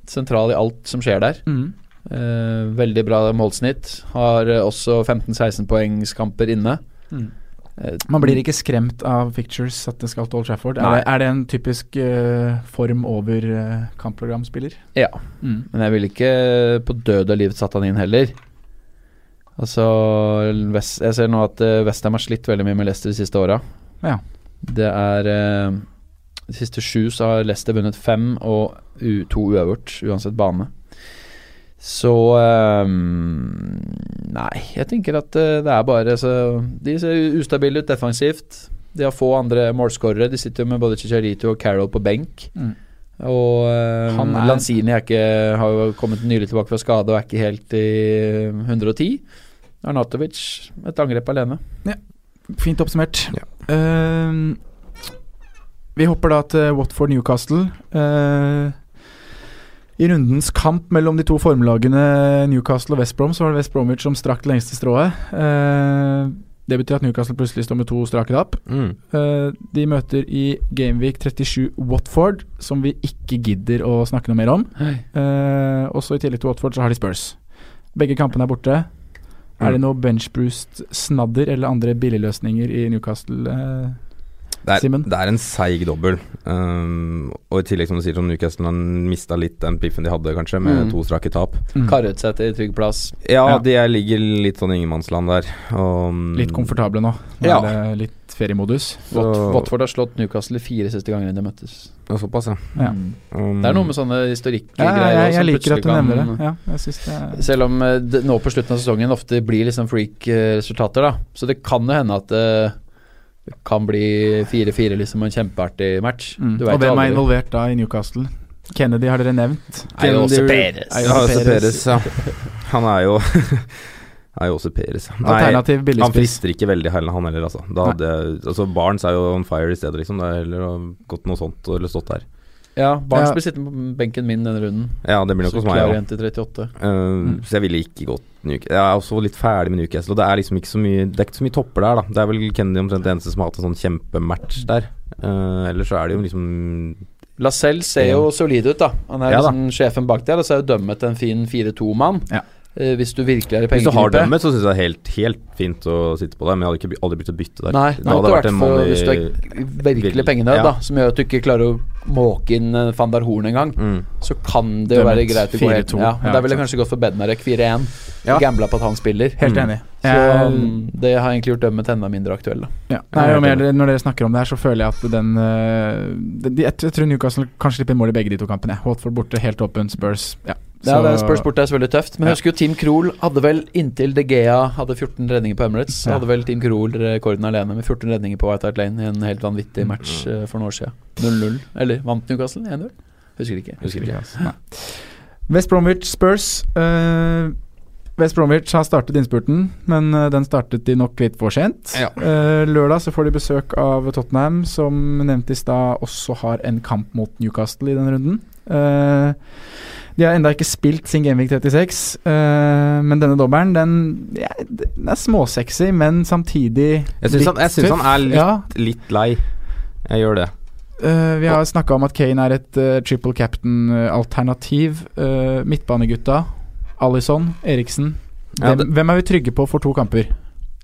Sentral i alt som skjer der. Eh, veldig bra målsnitt. Har eh, også 15-16 poengskamper inne. Mm. Eh, Man blir ikke skremt av pictures at det skal til Old Trafford. Er det, er det en typisk uh, form over uh, kampprogramspiller? Ja. Mm. Men jeg ville ikke på død og liv satt han inn heller. Altså West, Jeg ser nå at Westham har slitt veldig mye med Leicester de siste åra. Ja. Det er uh, De siste sju så har Leicester vunnet fem og to uavgjort, uansett bane. Så um, Nei, jeg tenker at eh, det er bare så, De ser ustabile ut defensivt. De har få andre målskårere. De sitter jo med både Chicharito og Carroll på benk. Mm. Og um, Han er- Lanzini er ikke, har jo kommet nylig tilbake fra skade og er ikke helt i 110. Arnatovic, et angrep alene. Ja, Fint oppsummert. Ja. Eh, vi hopper da til Watford Newcastle. Eh, I rundens kamp mellom de to formlagene Newcastle og West Brom, så var det West Bromwich som strakk det lengste strået. Eh, det betyr at Newcastle plutselig står med to strake tap. Mm. Eh, de møter i Gameweek 37 Watford, som vi ikke gidder å snakke noe mer om. Eh, også i tillegg til Watford så har de Spurs. Begge kampene er borte. Er det noe benchboost-snadder eller andre billigløsninger i Newcastle? Eh, Det er, det er en seig dobbel. Um, og i tillegg, som du sier, som Newcastle har mista litt den piffen de hadde, kanskje, med Mm. to strake tap. Mm. Karret seg til trygg plass. Ja, Ja. de er, ligger litt sånn ingenmannsland der. Og, um, Litt komfortable nå. Nå Ja. litt feriemodus. Watford har slått Newcastle fire siste gangene de møttes. Ja, Såpass, ja. Ja. Mm. Um, Det er noe med sånne Ja, historikkgreier jeg, jeg, liker at du kan- nevner det. Ja, jeg synes det er Selv om eh, det, nå på slutten av sesongen ofte blir liksom freak-resultater, da. Så det kan jo hende at eh, det kan bli 4-4, liksom, en kjempeartig match. mm. Du Og hvem er involvert da i Newcastle? Kennedy har dere nevnt. Er jo også er jo. Perez, ja. Han er jo Er jo også Peres. Nei, han frister ikke veldig heller, han heller, altså. Da hadde, altså Barnes er jo on fire i stedet, liksom. Det er heller gått noe sånt eller stått der. Ja, Barnes Ja. blir sittende på benken min denne runden. Ja, det blir nok hos meg òg. Uh, Mm. Så jeg ville ikke gått Newcastle. Jeg er også litt ferdig med Newcastle. Og det er liksom ikke så mye Det er ikke så mye topper der, da. Det er vel Kennedy omtrent det eneste som har hatt en sånn kjempematch der. Uh, ellers så er det jo liksom Lacelle ser jo solid ut, da. Han er Ja da. liksom sjefen bak der, og så er jo dømmet en fin 4-2-mann. Ja. Eh, hvis du virkelig er i Hvis du har dømmet, så syns jeg det er helt, helt fint å sitte på det, men jeg hadde ikke, aldri begynt å bytte der. Nei, Det hadde vært en for, hvis du er virkelig pengenød, ja. da, som gjør at du ikke klarer å måke inn eh, van der Horn engang, Mm. så kan det jo være greit å gå helt 4-2. ja, men Ja, Da ville jeg kanskje gått for Bednarek 4-1. Ja. Gambla på at han spiller. Helt Mm. enig. Så um, det har egentlig gjort dømmet enda mindre aktuell. Da. Ja. Nei, mer, når dere snakker om det her, så føler jeg at den uh, de, de, Jeg tror Newcastle kan slippe inn mål i begge de to kampene. Watford borte, helt åpen. Spurs ja. Ja, det Spurs borte er selvfølgelig tøft, men jeg husker jo Team Krohl hadde vel inntil De Gea hadde 14 redninger på Emirates, Ja. hadde vel Team Krohl rekorden alene med 14 redninger på White Hart Lane i en helt vanvittig match mm. for noen år siden. 0-0. Eller vant Newcastle 1-0? Husker ikke. Husker ikke. altså. Nei. West Bromwich Spurs. Uh, West Bromwich har startet innspurten, men øh, den startet de nok litt for sent. Ja. Eh, lørdag så får de besøk av Tottenham, som nevnt i stad også har en kamp mot Newcastle i den runden. Eh, de har enda ikke spilt sin Gameweek 36, uh, men denne dobbelen den, ja, den er småsexy, men samtidig Jeg syns han, han er litt, Ja, litt lei. Jeg gjør det. Uh, vi har snakka om at Kane er et uh, triple captain-alternativ. Uh, midtbanegutta. Alison, Eriksen. Ja, Hvem, det- hvem er vi trygge på for to kamper?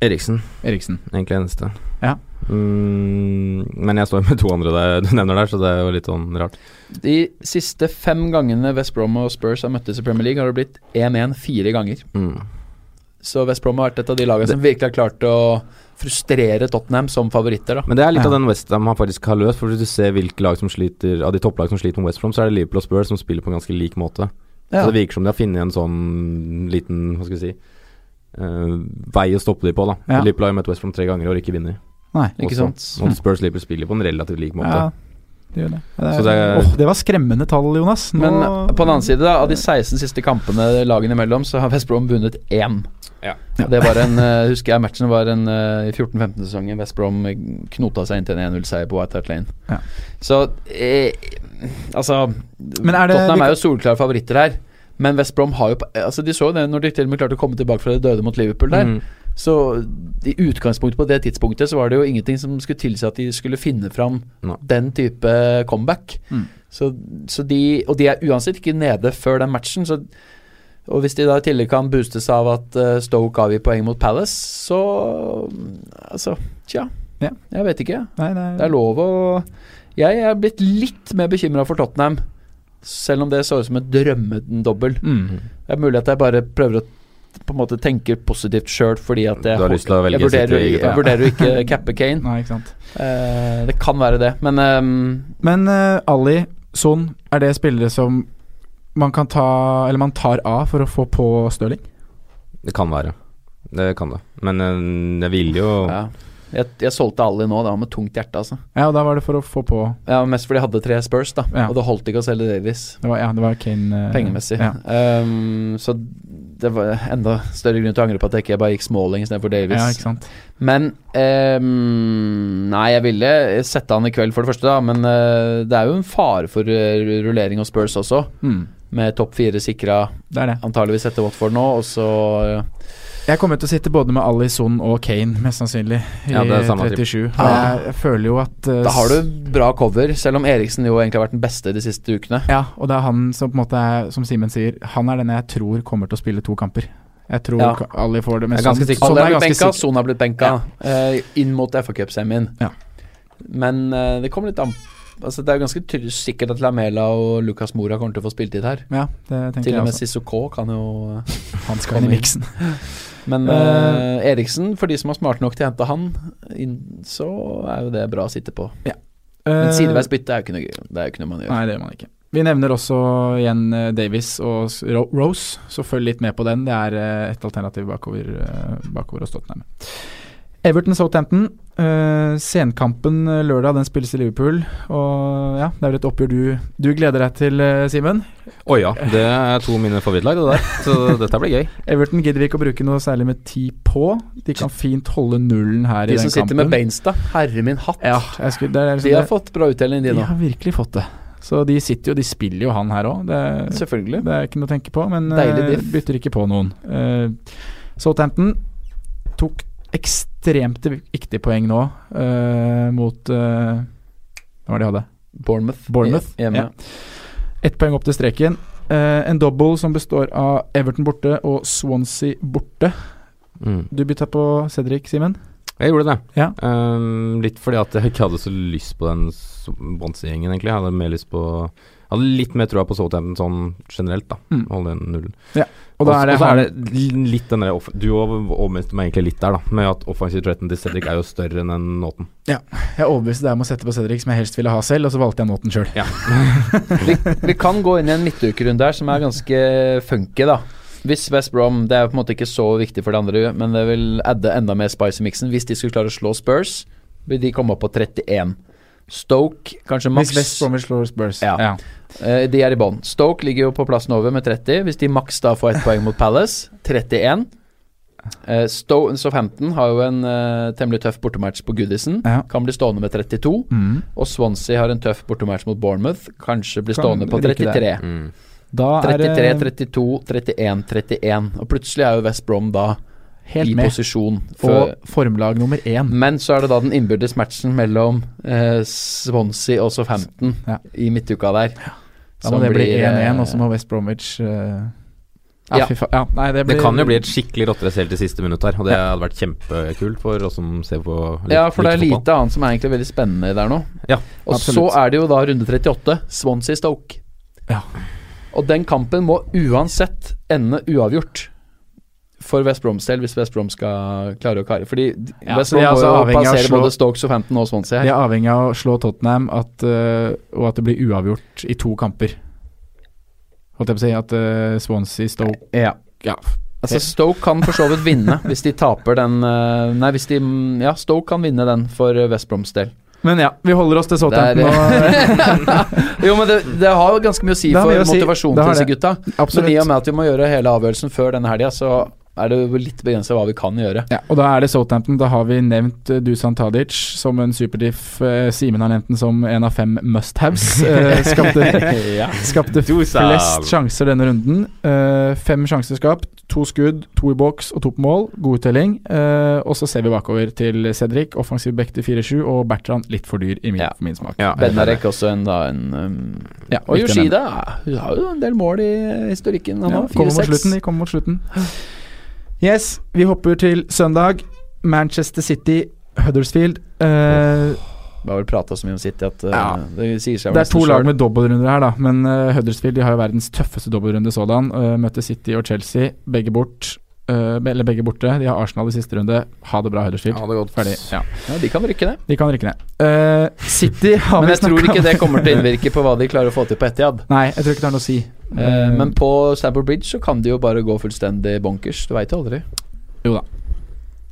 Eriksen, Eriksen. egentlig eneste. Ja. Mm, men jeg står med to andre der, du nevner der, så det er jo litt sånn rart. De siste fem gangene West Brom og Spurs har møttes i Premier League, har det blitt 1-1 fire ganger. Mm. Så West Brom har vært et av de lagene som virkelig har klart å frustrere Tottenham som favoritter. da Men det er litt Ja. av den Westham har faktisk har løst. For hvis du ser hvilke lag som sliter Av de topplag som sliter med West Brom, så er det Liverpool og Spurs som spiller på en ganske lik måte. Ja. Så det virker som de har funnet en sånn liten Hva skal vi si uh, vei å stoppe de på, da. Ja. Liverpool har jo møtt West Brom tre ganger og ikke vunnet. Nei. Ikke også. sant? Og Spurs Liverpool spiller på en relativt lik måte. Ja, det det. Det, er, det er- oh, det var skremmende tall, Jonas. Nå, Men på den annen side, da, av de 16 siste kampene lagene imellom, så har West Brom vunnet én. Ja. Det var en, eh, husker jeg matchen var en eh, i 14-15-sesongen. West Brom knota seg inn til en 1-0-seier på White Hart Lane. Ja. Så eh, Altså Men er det- Tottenham er jo solklare favoritter her. Men West Brom har jo Altså De så jo det når de til og med klarte å komme tilbake fra det døde mot Liverpool der. Mm. Så i utgangspunktet på det tidspunktet så var det jo ingenting som skulle tilsi at de skulle finne fram Nei. den type comeback. Mm. Så, så de Og de er uansett ikke nede før den matchen, så og hvis de da i tillegg kan boostes av at uh, Stoke avgir poeng mot Palace, så Altså, tja. Ja. Jeg vet ikke. Nei, nei, Det er lov å Jeg er blitt litt mer bekymra for Tottenham, selv om det så ut som et drømmedobbel. Mm. Det er mulig at jeg bare prøver å på en måte tenker positivt sjøl fordi at jeg, Du har lyst til å velge jeg, vurderer, City, jeg gutta. vurderer å ikke cappe Kane. Nei, ikke sant. Eh, det kan være det, men um, Men uh, Ali, Son, er det spillere som man kan ta Eller man tar av for å få på Stirling? Det kan være. Det kan det. Men uh, jeg ville jo ja. jeg, jeg solgte Ali nå, det var med tungt hjerte, altså. Ja, og da var det for å få på Ja, Mest fordi jeg hadde tre Spurs, da. Ja. Og det holdt ikke å selge Davies Det var, ja, det var Kane uh, pengemessig. Ja. Um, så det var enda større grunn til å angre på at jeg ikke bare gikk Smalling istedenfor Davies. ja, ikke sant. Men ehm, Nei, jeg ville sette han i kveld, for det første, da. Men eh, det er jo en fare for eh, rullering og Spurs også. Mm. Med topp fire sikra Det det. antageligvis etter Watford nå, og så eh, Jeg kommer til å sitte både med Ali, Son og Kane, mest sannsynlig, i Ja, det er samme 37. Ja. Jeg, jeg føler jo at uh, Da har du bra cover, selv om Eriksen jo egentlig har vært den beste de siste ukene. Ja, og det er han som på en måte er, som Simen sier, han er den jeg tror kommer til å spille to kamper. Jeg tror Ja. Ali får det, men sånn, er ganske sånn, sikker. sånn er ganske sikker. Son har blitt benka eh, inn mot FA Cup-semien. Ja. Men uh, det kommer litt an Altså Det er ganske sikkert at Lamela og Lucas Mora kommer til å få spilletid her. Ja, det tenker Til og med. Sissoko kan jo Han skal inn i miksen. Men eh, Eriksen, for de som er smarte nok til å hente han, inn, så er jo det bra å sitte på. Men Eh, sideveis bytte er jo ikke noe gøy. Det er jo ikke noe man gjør. Nei, det gjør man ikke. Vi nevner også igjen Davies Davis og Rose, så følg litt med på den. Det er et alternativ bakover, bakover hos Tottenham. Everton Southampton. Uh, senkampen eh, lørdag, den spilles i Liverpool. Og ja, det er vel et oppgjør du, du gleder deg til, uh, Simen. Å ja, det er to mine favorittlag, det der. Så dette blir gøy. Everton gidder vi ikke å bruke noe særlig med tid på. De kan fint holde nullen her De i den kampen. De som sitter med kampen. Bainstad, herre min hatt. Ja, jeg skulle, det er, liksom De har det- fått bra uttelling, de de har virkelig fått det. Så de sitter jo, de spiller jo han her òg. Selvfølgelig. det er ikke noe å tenke på, men eh, bytter ikke på noen. Uh, Southampton tok ekstremt viktig poeng nå uh, mot uh, Hva var det de hadde? Bournemouth. Bournemouth, Hjemme. ja. Ett poeng opp til streken. Uh, en double som består av Everton borte og Swansea borte. Mm. Du bytta på Cedric, Simen? Jeg gjorde det. Ja. Um, litt fordi at jeg ikke hadde så lyst på den Swansea-gjengen, egentlig. Jeg hadde mer lyst på jeg hadde litt mer troa på Southampton sånn generelt, da. Mm. Holde den nullen. Ja, og da er det Også- også er det litt den der Du overbeviste meg egentlig litt der, da. Med at offensive threaten til Cedric er jo større enn den Nåten. Ja. Jeg overbeviste deg om å sette på Cedric, som jeg helst ville ha selv, og så valgte jeg Nåten sjøl. Ja. vi, vi kan gå inn i en midtukerunde her som er ganske funky, da. Hvis West Brom Det er på en måte ikke så viktig for de andre, men det vil adde enda mer spice i miksen. Hvis de skulle klare å slå Spurs, vil de komme opp på 31. Stoke kanskje maks Hvis West Bromwich slår Spurs. Ja. Ja. Uh, de er i bånn. Stoke ligger jo på plassen over med 30. Hvis de maks da får ett poeng mot Palace, 31. Uh, Southampton har jo en uh, temmelig tøff bortematch på Goodison. Ja. Kan bli stående med 32. Mm. Og Swansea har en tøff bortematch mot Bournemouth. Kanskje blir Kan stående på 33. Mm. Da er 33, det 32, 31, 31. Og plutselig er jo West Brom da helt i med. posisjon. For, Og formlag nummer én. men så er det da den innbyrdes matchen mellom eh, Swansea og Southampton Ja. i midtuka der. Da må det bli 1-1, og så må West Bromwich eh, ja, Ja. Ja, nei, det, Det kan jo bli et skikkelig rotterace helt til siste minutt her, og det hadde vært kjempekult for oss som ser på litt, Ja, for det er lite annet som er egentlig veldig spennende der nå. Ja, og absolutt. så er det jo da runde 38, Swansea-Stoke. Ja. Og den kampen må uansett ende uavgjort. For West Broms del, hvis West Brom skal klare å kare. Fordi Ja, West Brom må altså jo passere slå- både og Southampton og Swansea De her. er avhengig av å slå Tottenham at, uh, og at det blir uavgjort i to kamper. Holdt jeg på å si at uh, Swansea Stoke Ja. Ja. Altså Stoke kan for så vidt vinne hvis de taper den uh, Nei, hvis de Ja, Stoke kan vinne den for West Broms del. Men ja, vi holder oss til Southampton jo, men det, det har ganske mye å si for motivasjonen si. til disse gutta. Absolutt. Men i og med at vi må gjøre hele avgjørelsen før denne helga, så er det litt begrensa hva vi kan gjøre. Ja, og da er det Southampton. Da har vi nevnt uh, Dusan Tadic som en superdiff. Uh, Simen har nevnt den som en av fem must-haves. Uh, skapte Ja. skapte flest sjanser denne runden. Fem sjanser skapt, to skudd, to i boks og to på mål. God uttelling. Og så ser vi bakover til Cedric, offensiv back til 4-7, og Bertrand litt for dyr i min, Ja. for min smak. Ja, Benarek også en, da, en um, Ja, Og Yoshida hun har jo en del mål i historikken. Han Ja, har kommer mot slutten. De kommer mot slutten. Yes, vi hopper til søndag. Manchester City, Huddersfield. Uh, Vi har vel prata så mye om City at uh, Ja. det sier seg Det er to lag med dobbeltrunder her, da. Men uh, Huddersfield de har jo verdens tøffeste dobbeltrunde sådan. Uh, møtte City og Chelsea, begge bort. Uh, eller begge borte. De har Arsenal i siste runde. Ha det bra, Huddersfield. Ha det godt. Ferdig. Ja. Ja, de kan rykke ned. De kan rykke ned. Uh, City har Men vi jeg tror ikke om. det kommer til å innvirke på hva de klarer å få til på Etiad. Nei, jeg tror ikke det har noe å si. Eh, men på Stamford Bridge så kan de jo bare gå fullstendig bonkers. Du veit jo aldri. Jo da.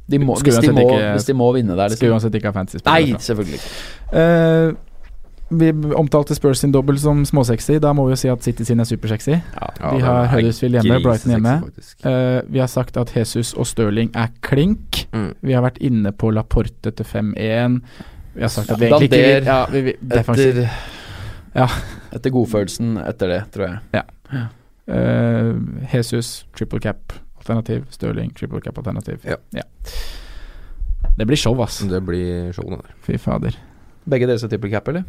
De må, hvis, de må, ikke- hvis de må vinne der, Liksom. Skulle uansett ikke ha fantasy Nei, selvfølgelig ikke. Uh, vi omtalte Spurs sin dobbel som småsexy. Da må vi jo si at City sin er supersexy. Ja, De har er Huddersfield hjemme, Brighton hjemme. Uh. Eh, vi har sagt at Jesus og Stirling er klink. Mm. Vi har vært inne på Laporte til 5-1. Vi har sagt at vi egentlig ikke ja, vi, vi. Etter, Ja. etter godfølelsen etter det, tror jeg. Eh, Jesus, triple cap-alternativ. Stirling, triple cap-alternativ. Ja. Det blir show, ass. Det blir show, det der. Fy fader. Begge dere som triple cap, eller?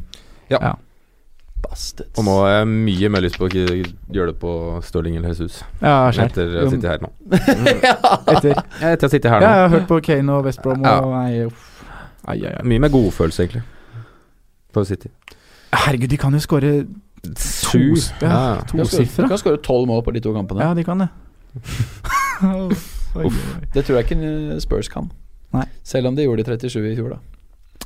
Ja. Ja. Bastards. Og nå har jeg mye mer lyst på å gjøre det på Stirling eller Jesus. Ja, skjer. Etter å sitte her nå. Etter. Ja, etter å sitte her Ja, nå. jeg har hørt på Kane og West Brom og Ja. nei, uff. Ai, ai, ai. Mye mer godfølelse, egentlig. For City. Herregud, de kan jo skåre to, Ja, to Du kan skåre- kan skåre tolv mål på de to kampene. Ja, de kan det. Det tror jeg ikke Spurs kan. Nei. Selv om de gjorde de 37 i fjor, da.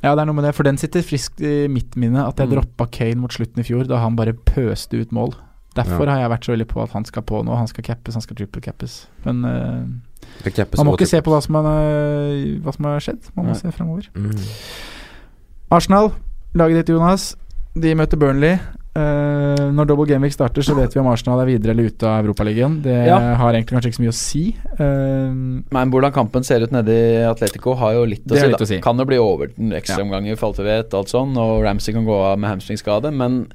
Ja, det er noe med det, for den sitter friskt i mitt minne. At jeg Mm. droppa Kane mot slutten i fjor, da han bare pøste ut mål. Derfor Ja. har jeg vært så veldig på at han skal på nå. Han skal cappes, han skal triple cappes. Men uh, cappes man må ikke se på hva som, har, eh, hva som har skjedd. Man må Nei. se framover. Mm. Arsenal, laget ditt, Jonas. De møter Burnley. Eh, når double game week starter, så vet vi om Arsenal er videre eller ute av Europaligaen. Det Ja. har egentlig kanskje ikke så mye å si. Uh, Men hvordan kampen ser ut nede i Atletico, har jo litt å si. litt å si. Kan jo bli over den Ja. for alt vi vet, alt sånn, og Ramsey kan gå av med hamstringskade, men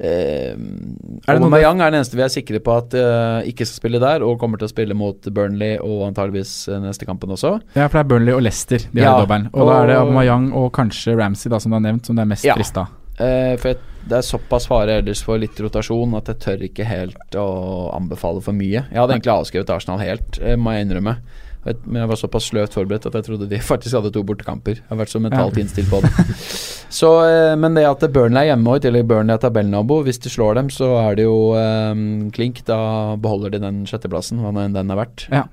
uh, Er Aubameyang er den eneste vi er sikre på at uh, ikke skal spille der, og kommer til å spille mot Burnley og antageligvis neste kampen også. ja, for det er Burnley og Leicester de Ja, har i dobbelen. Og, da er det og- Aubameyang og kanskje Ramsey, da, som du har nevnt, som det er mest Ja. frista. Uh, for jeg det er såpass fare ellers for litt rotasjon at jeg tør ikke helt å anbefale for mye. Jeg hadde egentlig avskrevet Arsenal helt, eh, må jeg innrømme. Men jeg var såpass sløvt forberedt at jeg trodde de faktisk hadde to bortekamper. Jeg har vært så mentalt innstilt på det. Så, eh, men det at Burnley er hjemme og i tillegg Burnley er tabellnabo, hvis de slår dem, så er det jo um, klink. Da beholder de den sjetteplassen, hva nå enn den er verdt. Ja.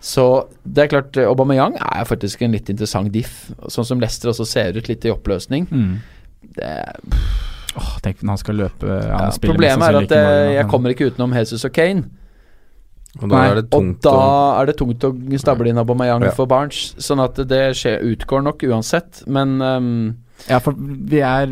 Så det er klart, Aubameyang er faktisk en litt interessant diff. Sånn som Leicester også ser ut, litt i oppløsning. Mm. Det, Åh, tenk når han skal løpe ja, ja, han problemet er at da, jeg kommer ikke utenom Jesus og Kane. Og da Nei, er det Og tungt da å er det tungt å stable inn Aubameyang Ja. for Barnes. Sånn at det skjer, utgår nok uansett, men um, Ja, for vi er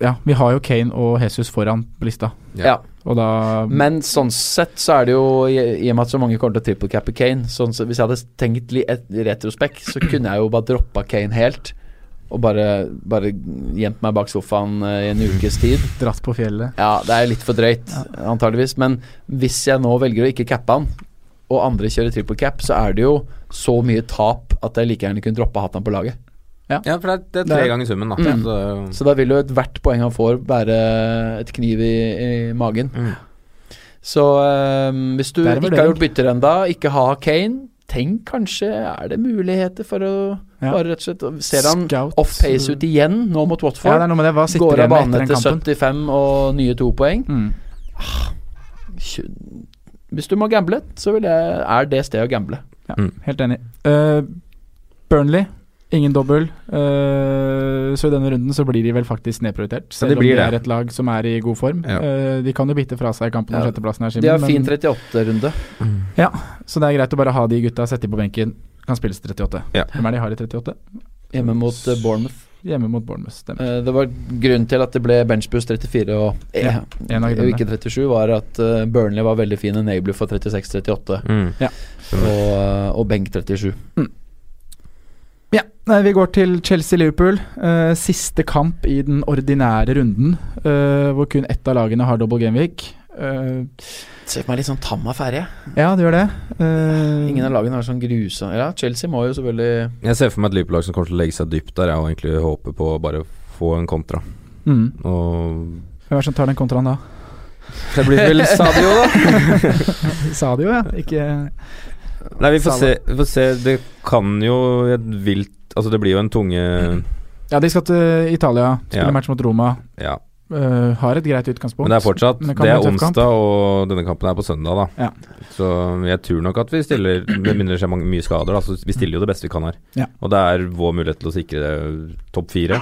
Ja, vi har jo Kane og Jesus foran på lista, ja. og da Men sånn sett så er det jo, i, i og med at så mange kommer til å trippelcappe Kane sånn så Hvis jeg hadde tenkt litt retrospekt, så kunne jeg jo bare droppa Kane helt. Og bare, bare gjemt meg bak sofaen eh, i en ukes tid. dratt på fjellet. Ja, det er litt for drøyt, antageligvis. Men hvis jeg nå velger å ikke cappe han, og andre kjører triple cap, så er det jo så mye tap at jeg like gjerne kunne droppa hatt han på laget. Ja, for det er, det er tre er- ganger summen, da. Mm. Så, Så da vil jo ethvert poeng han får, være et kniv i, i magen. Mm. Så øhm, hvis du ikke har gjort bytter enda, ikke har Kane, tenk kanskje er det muligheter for å Ja. bare rett og slett Ser han off-pace ut igjen nå mot Ja, Watford? det er noe med det. Hva sitter Går av banen etter etter 75 og nye to poeng. Mm. Ah, Hvis du må gamble, så vil jeg, er det stedet å gamble. Ja, Mm. helt enig. Uh, Burnley, ingen dobbel. Uh, så i denne runden så blir de vel faktisk nedprioritert. Ja, Selv de om de blir er et lag som er i god form. Ja. Uh, de kan jo bite fra seg i kampen om Ja. sjetteplassen her, De har Simen, fin 38-runde. Ja, Så det er greit å bare ha de gutta, sette de på benken. Kan spilles 38. Ja. Hvem er de har i 38? Hjemme mot uh, Bournemouth. Hjemme mot Bournemouth, stemmer. Eh, det var grunnen til at det ble benchboost 34 og, eh, Ja, en av og ikke 37, var at Burnley var veldig fin enabler for 36-38 mm. og, og benk 37. Ja, nei, vi går til Chelsea-Liverpool. Uh, siste kamp i den ordinære runden, uh, hvor kun ett av lagene har double gameweek. Uh, Ser for meg litt sånn tam affære. ja, det gjør det. Uh, Ingen av lagene har sånn grusa Ja, Chelsea må jo selvfølgelig Jeg ser for meg et Liverpool-lag som kommer til å legge seg dypt der, jeg, og egentlig håper på å bare få en kontra. mm. Og Hvem er det som tar den kontraen da? Det blir vel Sadio, da. Sadio, ja. Ikke Nei, vi får se, vi får se. Det kan jo et vilt Altså, det blir jo en tunge Ja, de skal til Italia, spille Ja. match mot Roma. Ja. Uh, har et greit utgangspunkt. Men det er fortsatt det Det er onsdag, og denne kampen er på søndag, da. Ja. Så jeg tror nok at vi stiller Med mindre det skjer mye skader, da. Så vi stiller jo det beste vi kan her. Ja. Og det er vår mulighet til å sikre det topp fire.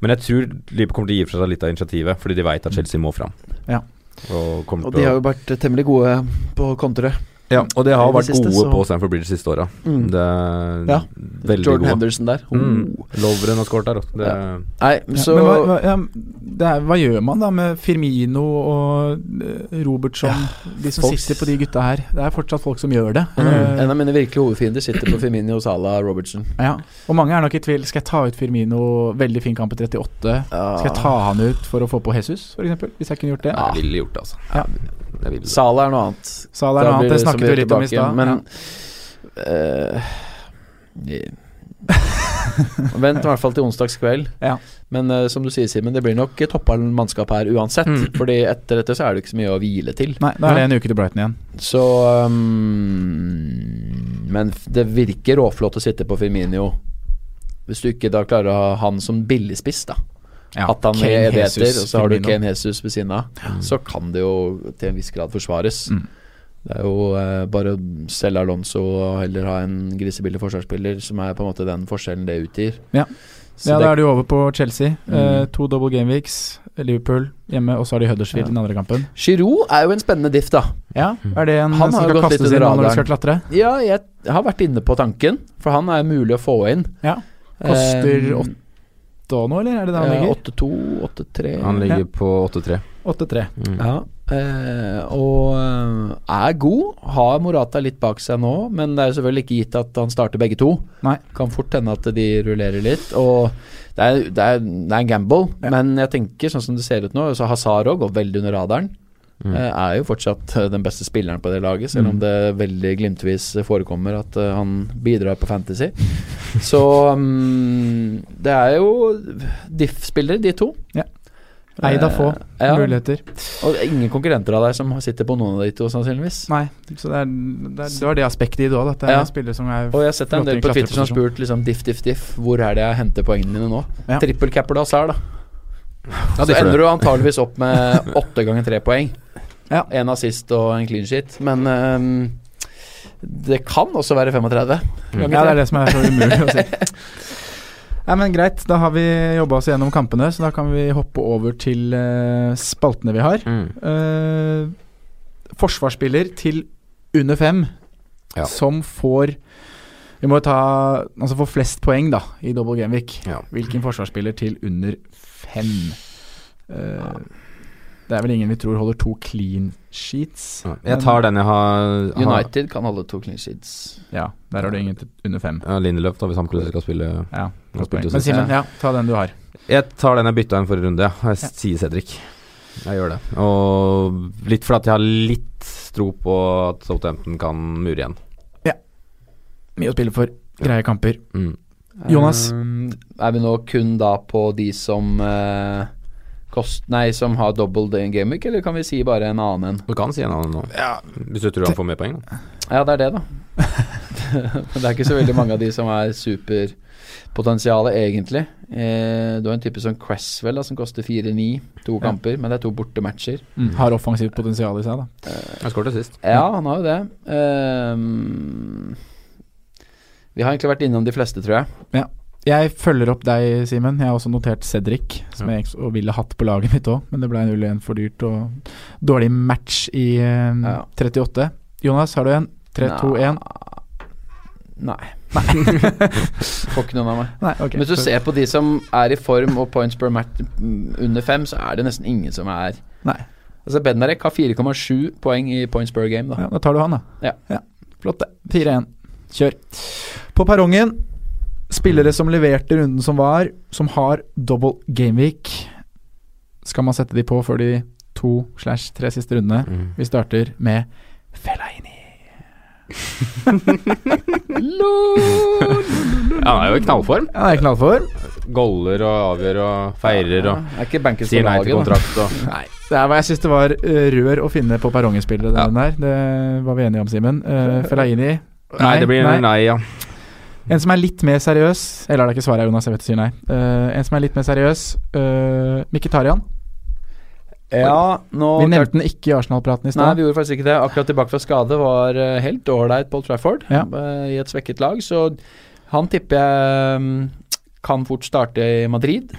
Men jeg tror Liverpool kommer til å gi fra seg litt av initiativet, fordi de veit at Chelsea må fram. Ja. Og, Og de har jo vært temmelig gode på kontre. Ja, og de har vært siste, gode så- på Stanford Bridge siste åra. Mm. Det er Ja. veldig Jordan gode. Henderson der. Mm. Oh. Lovren har skåret der. Det, Ja. Nei, Ja, så men hva, hva, ja, det er, hva gjør man da med Firmino og eh, Robertson? de som folk- sitter på de gutta her. Det er fortsatt folk som gjør det. en, Uh, en av mine virkelige hovedfiender sitter på Firmino, Salah, Robertson. ja. Og mange er nok i tvil. Skal jeg ta ut Firmino? Veldig fin kamp i 38. Skal jeg ta han ut for å få på Jesus, f.eks.? Hvis jeg kunne gjort det? Ja, jeg ville gjort det, altså. Ja. Det. Salah er noe annet. Sala er noe annet. Det så snakket vi litt om i stad. Men eh, Vent i hvert fall til onsdagskveld. Ja. Men uh, som du sier, Simen, det blir nok toppa mannskap her uansett. Mm. Fordi etter dette så er det ikke så mye å hvile til. Nei, da er det en uke til Brighton igjen. Så um, Men det virker råflott å sitte på Firminio. Hvis du ikke da klarer å ha han som billigspiss, da. Ja, At han Kane, er Jesus, og så har du Kane Jesus ved siden av. Så kan det jo til en viss grad forsvares. Mm. Det er jo eh, bare å selge Alonso og heller ha en grisebillig forsvarsspiller, som er på en måte den forskjellen det utgir. Ja. Ja, det- da er du over på Chelsea. Eh, Mm. to double gameweeks. Liverpool hjemme, og så har de Huddersfield Ja. den andre kampen. Giroud er jo en spennende diff, da. Ja, Er det en Han som har skal jo kastes inn nå når du skal klatre? Ja, jeg har vært inne på tanken, for han er mulig å få inn. Ja. Koster Eh, åtte nå, eller er det det han ja, ligger? 8-2, 8-3 Han ligger Ja. på 8-3. 8-3. Mm. Ja, eh, og eh, er god. Har Morata litt bak seg nå, men det er jo selvfølgelig ikke gitt at han starter begge to. Nei. Kan fort hende at de rullerer litt. Og det er, det er, det er en gamble, Ja. men jeg tenker sånn som det ser ut nå Så Hazard òg går veldig under radaren. Mm. Eh, er jo fortsatt eh, den beste spilleren på det laget, selv om Mm. det veldig glimtvis forekommer at han bidrar på Fantasy. Så um, det er jo diff-spillere, de to. Eid av få Eh, ja. muligheter. Og det er ingen konkurrenter av deg som sitter på noen av de to, sannsynligvis. Nei, så det, er, det, er, det var det aspektet i det òg. At det er Ja. spillere som er Og jeg har sett en del på Twitter som har spurt liksom diff, diff, diff. Hvor er det jeg henter poengene mine nå? Ja. Trippelcapper oss her da. Ja, så ender du antageligvis opp med åtte ganger tre poeng. Ja. En assist og en clean sheet. Men um, det kan også være 35. Ja, det er det som er så umulig å si. Nei, men Greit, da har vi jobba oss gjennom kampene, så da kan vi hoppe over til uh, spaltene vi har. Mm. Uh, forsvarsspiller til under fem Ja. som får Vi må ta Altså får flest poeng, da, i double game week. Ja. Hvilken forsvarsspiller til under fem? Eh, det er vel ingen vi tror holder to clean sheets. Jeg tar den jeg har, har United kan holde to clean sheets. Ja, der har du ingen til under fem. Ja, Lindelöf, da, hvis han plutselig skal spille. Ja, spilte Men. Simen, ja, ta den du har. Jeg tar den jeg bytta inn forrige runde, ja. Jeg sier Cedric. Jeg gjør det. Og litt fordi jeg har litt tro på at Southampton kan mure igjen. Ja. Mye å spille for. Greie kamper. Mm. Jonas? Um, er vi nå kun da på de som eh, kost, Nei, som har double day gameweek, eller kan vi si bare en annen en? Du kan si en annen nå. Hvis du tror han får mer poeng. Da. Ja, det er det, da. Men det er ikke så veldig mange av de som er superpotensialet, egentlig. Eh, du har en type som Cresswell, da, som koster 4-9, to Ja. kamper, men det er to bortematcher. Mm. Har offensivt potensial i seg, da. Jeg skåret sist. Ja, han har jo det. Eh, vi har egentlig vært innom de fleste, tror jeg. Jeg følger opp deg, Simen. Jeg har også notert Cedric, som jeg også ville hatt på laget mitt òg, men det ble 0-1 for dyrt og dårlig match i eh, Ja. 38. Jonas, har du en? 3-2-1? Nei. Nei. Får ikke noen av meg. Nei, okay. Men hvis du ser på de som er i form og points per match mm, under fem, så er det nesten ingen som er Nei. Altså Benarek har 4,7 poeng i points per game, da. Ja, da tar du han, da. Ja. Flott, det. 4-1. Kjør. På perrongen, spillere som leverte runden som var, som har double gameweek. Skal man sette de på før de to slash tre siste rundene? Mm. Vi starter med Fellaini. Ja, han er jo i knallform. Han er i knallform. Goller og avgjør og feirer og Er ikke bankers sier nei til kontrakt og Nei. Det er hva jeg syns det var eh, rør å finne på perrongen-spillere, ja. der. Det var vi enige om, Simen. Uh, Fellaini Nei, det blir nei, ja. En som er litt mer seriøs Eller er det ikke svaret, Jonas? Jeg vet du sier nei. Uh, en som er litt mer seriøs. Uh, Mkhitaryan. Ja, nå Vi nevnte den ikke i Arsenal-praten i Nei, vi gjorde faktisk ikke det. Akkurat tilbake fra skade var eh, helt ålreit Paul Trafford Ja. eh, i et svekket lag. Så han tipper jeg mm, kan fort starte i Madrid.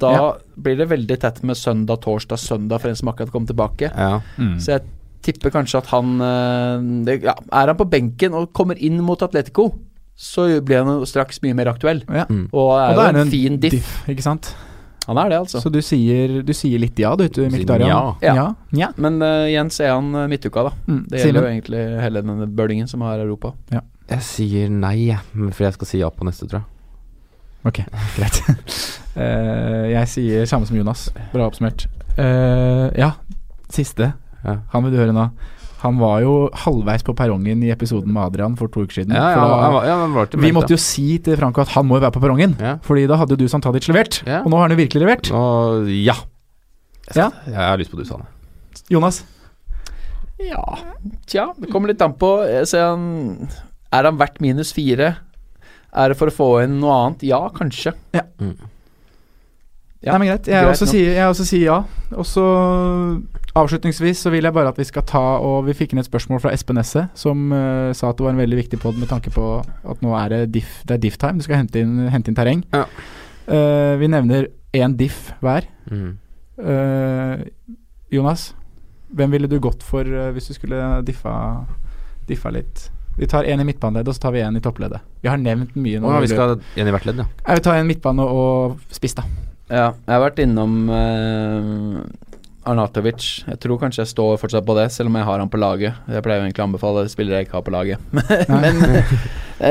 Da Ja. blir det veldig tett med søndag, torsdag, søndag for en som akkurat kom tilbake. ja. Mm. Så jeg tipper kanskje at han eh, det, ja, Er han på benken og kommer inn mot Atletico, så blir han straks mye mer aktuell. Ja. Mm. Og er Og da jo er det en fin diff. ikke sant? Han er det, altså. Så du sier, du sier litt ja, du, til sier ja. Ja. ja. ja. Men uh, igjen så er han eh, midtuka, da. Mm. Det gjelder jo egentlig hele denne bølingen som har Europa. Jeg sier nei, For jeg skal si ja på neste, tror jeg. Ok, greit. uh, jeg sier samme som Jonas. Bra oppsummert. Uh, ja, siste. Ja. Han vil du høre nå. Han var jo halvveis på perrongen i episoden med Adrian for to uker siden. Ja, ja, da- han var- ja, han vi måtte jo si til Franco at han må jo være på perrongen, Ja. Fordi da hadde jo du Santadic levert. Ja. Og nå har han jo virkelig levert. Og ja. Ja. Jeg har lyst på Dusan. Jonas? Ja, tja, det kommer litt an på. Ser han Er han verdt minus fire? Er det for å få inn noe annet? Ja, kanskje. Ja. Mm. Ja, Nei, men greit. Jeg greit også sier, jeg også sier ja. Og så avslutningsvis så vil jeg bare at vi skal ta Og vi fikk inn et spørsmål fra Espen Esse, som uh, sa at det var en veldig viktig pod med tanke på at nå er det diff Det er diff-time. Du skal hente inn, hente inn terreng. Ja. Uh, vi nevner én diff hver. Mm. Uh, Jonas, hvem ville du gått for hvis du skulle diffa, diffa litt? Vi tar en i midtbaneleddet, og så tar vi en i toppleddet. Vi har nevnt mye nå. Å, vi skal en i hvert ledd, ja. Jeg vil ta en midtbane og spiss, da. Ja, jeg har vært innom uh, Arnatovic. Jeg tror kanskje jeg står fortsatt på det, selv om jeg har han på laget. Jeg pleier jo egentlig å anbefale spillere jeg ikke har på laget. Men uh,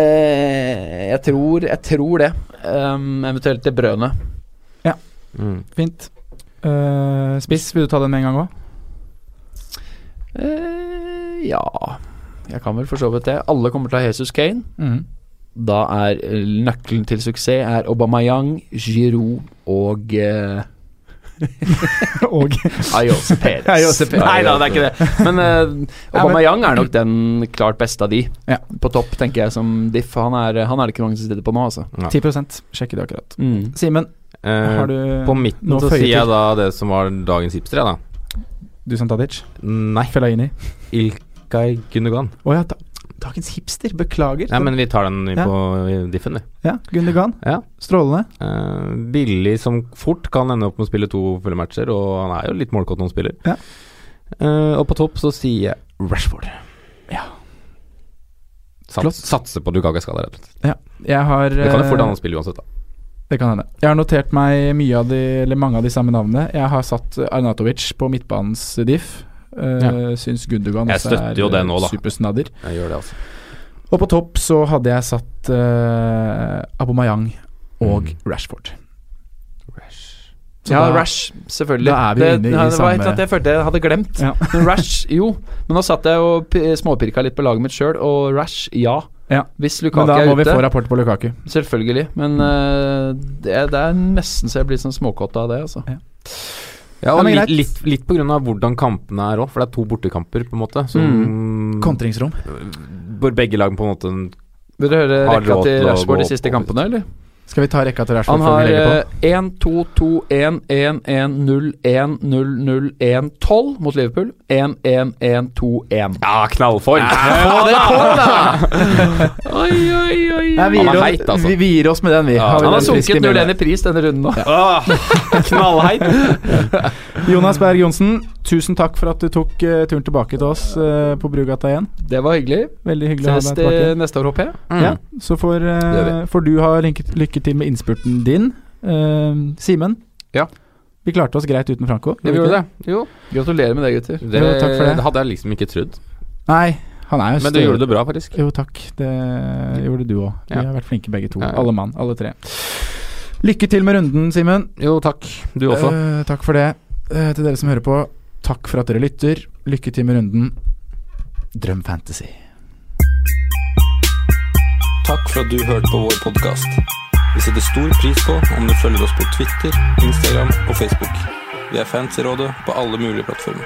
jeg tror Jeg tror det. Um, eventuelt det brødene. Mm. Fint. Uh, spiss, vil du ta den med en gang òg? Uh, ja Jeg kan vel for så vidt det. Alle kommer til å ha Jesus Kane. Mhm. Da er eh, nøkkelen til suksess er Aubameyang, Giroud og eh, Og Ayose Perez. Ayose Perez. Nei da, det er ikke det. Men uh, Aubameyang er nok den klart beste av de. Ja. På topp, tenker jeg, som diff. Han er, han er det ikke mange som sitter på nå, altså. 10 Sjekker det akkurat. Mm. Simen, Eh, Har du på midten så sier jeg da det som var dagens hipster, jeg, da. Dusan Tadic? Nei. Fellaini? Ilkay Gundogan. Oh, ja, dagens hipster. Beklager. Ja, men vi tar den Ja. på diffen, vi. Ja, Gundogan. Ja. Strålende. Uh, billig som fort kan ende opp med å spille to fulle matcher, og han er jo litt målkåt når han spiller. Ja. Uh, og på topp så sier jeg Rashford. Ja. Sats, Satse satser på Dugaga-skade, rett og slett. Ja. Jeg har Det kan jo fort eh, hende han spiller uansett, da. Det kan hende. Jeg har notert meg av de, eller mange av de samme navnene. Jeg har satt Arnatovic på midtbanens diff. Uh, Ja. Syns Gundogan Jeg også støtter er jo det nå, eh, da. supersnadder. Jeg gjør det, altså. Og på topp så hadde jeg satt uh, Abomayang og Mm. Rashford. Så ja, da- Rash, selvfølgelig. da er vi det, inne i det var ikke samme- eller jeg følte jeg hadde glemt. Ja. Men Rash, jo. Men nå satt jeg og småpirka litt på laget mitt sjøl, og Rash, ja. Ja. Hvis Men da må vi få rapport på Lukaku. Selvfølgelig. Men uh, det, det er nesten så jeg blir sånn småkåt av det, altså. Ja. Ja, og litt, litt, litt på grunn av hvordan kampene er òg, for det er to bortekamper, på en måte. Som, Mm. Kontringsrom. Hvor begge lag på en måte Vil dere høre Har rekka til Rashford de siste kampene, eller? Skal vi ta rekka til Rashford Han før har vi legger på? eh, 1, 2, 2, 1, 1, 1, 0, 1, 0, 0, 1, 12 mot Liverpool. 1, 1, 1, 2, 1. Ja, knallform! Ja, det på, da! Oi, oi, oi. Nei, vi, gir oss, heit, altså. vi, vi gir oss med den, vi. Ja, vi Han har sunket 0-1 i pris denne runden nå. Åh, knallheit! Jonas Berg Johnsen, tusen takk for at du tok uh, turen tilbake til oss uh, på Brugata igjen. Det var hyggelig. Veldig hyggelig å ha deg tilbake. neste år, håper jeg. Mm. Ja, så får, uh, får du ha lykke, lykke til med innspurten din. Simen? Ja. Vi klarte oss greit uten Franco. Ja, vi gjorde det. Jo. Gratulerer med det, gutter. Det, Jo, takk for det. hadde jeg liksom ikke trodd. Nei, han er jo Men du gjorde det bra, faktisk. Jo, takk. Det gjorde du òg. Vi Ja. har vært flinke begge to. Ja, ja. Alle mann, alle tre. Lykke til med runden, Simen. Jo, takk. Du også. Eh, takk for det. Til dere som hører på, takk for at dere lytter. Lykke til med runden. Drøm Fantasy. Takk for at du hørte på vår podkast. Vi setter stor pris på om du følger oss på Twitter, Instagram og Facebook. Vi er fancyrådet på alle mulige plattformer.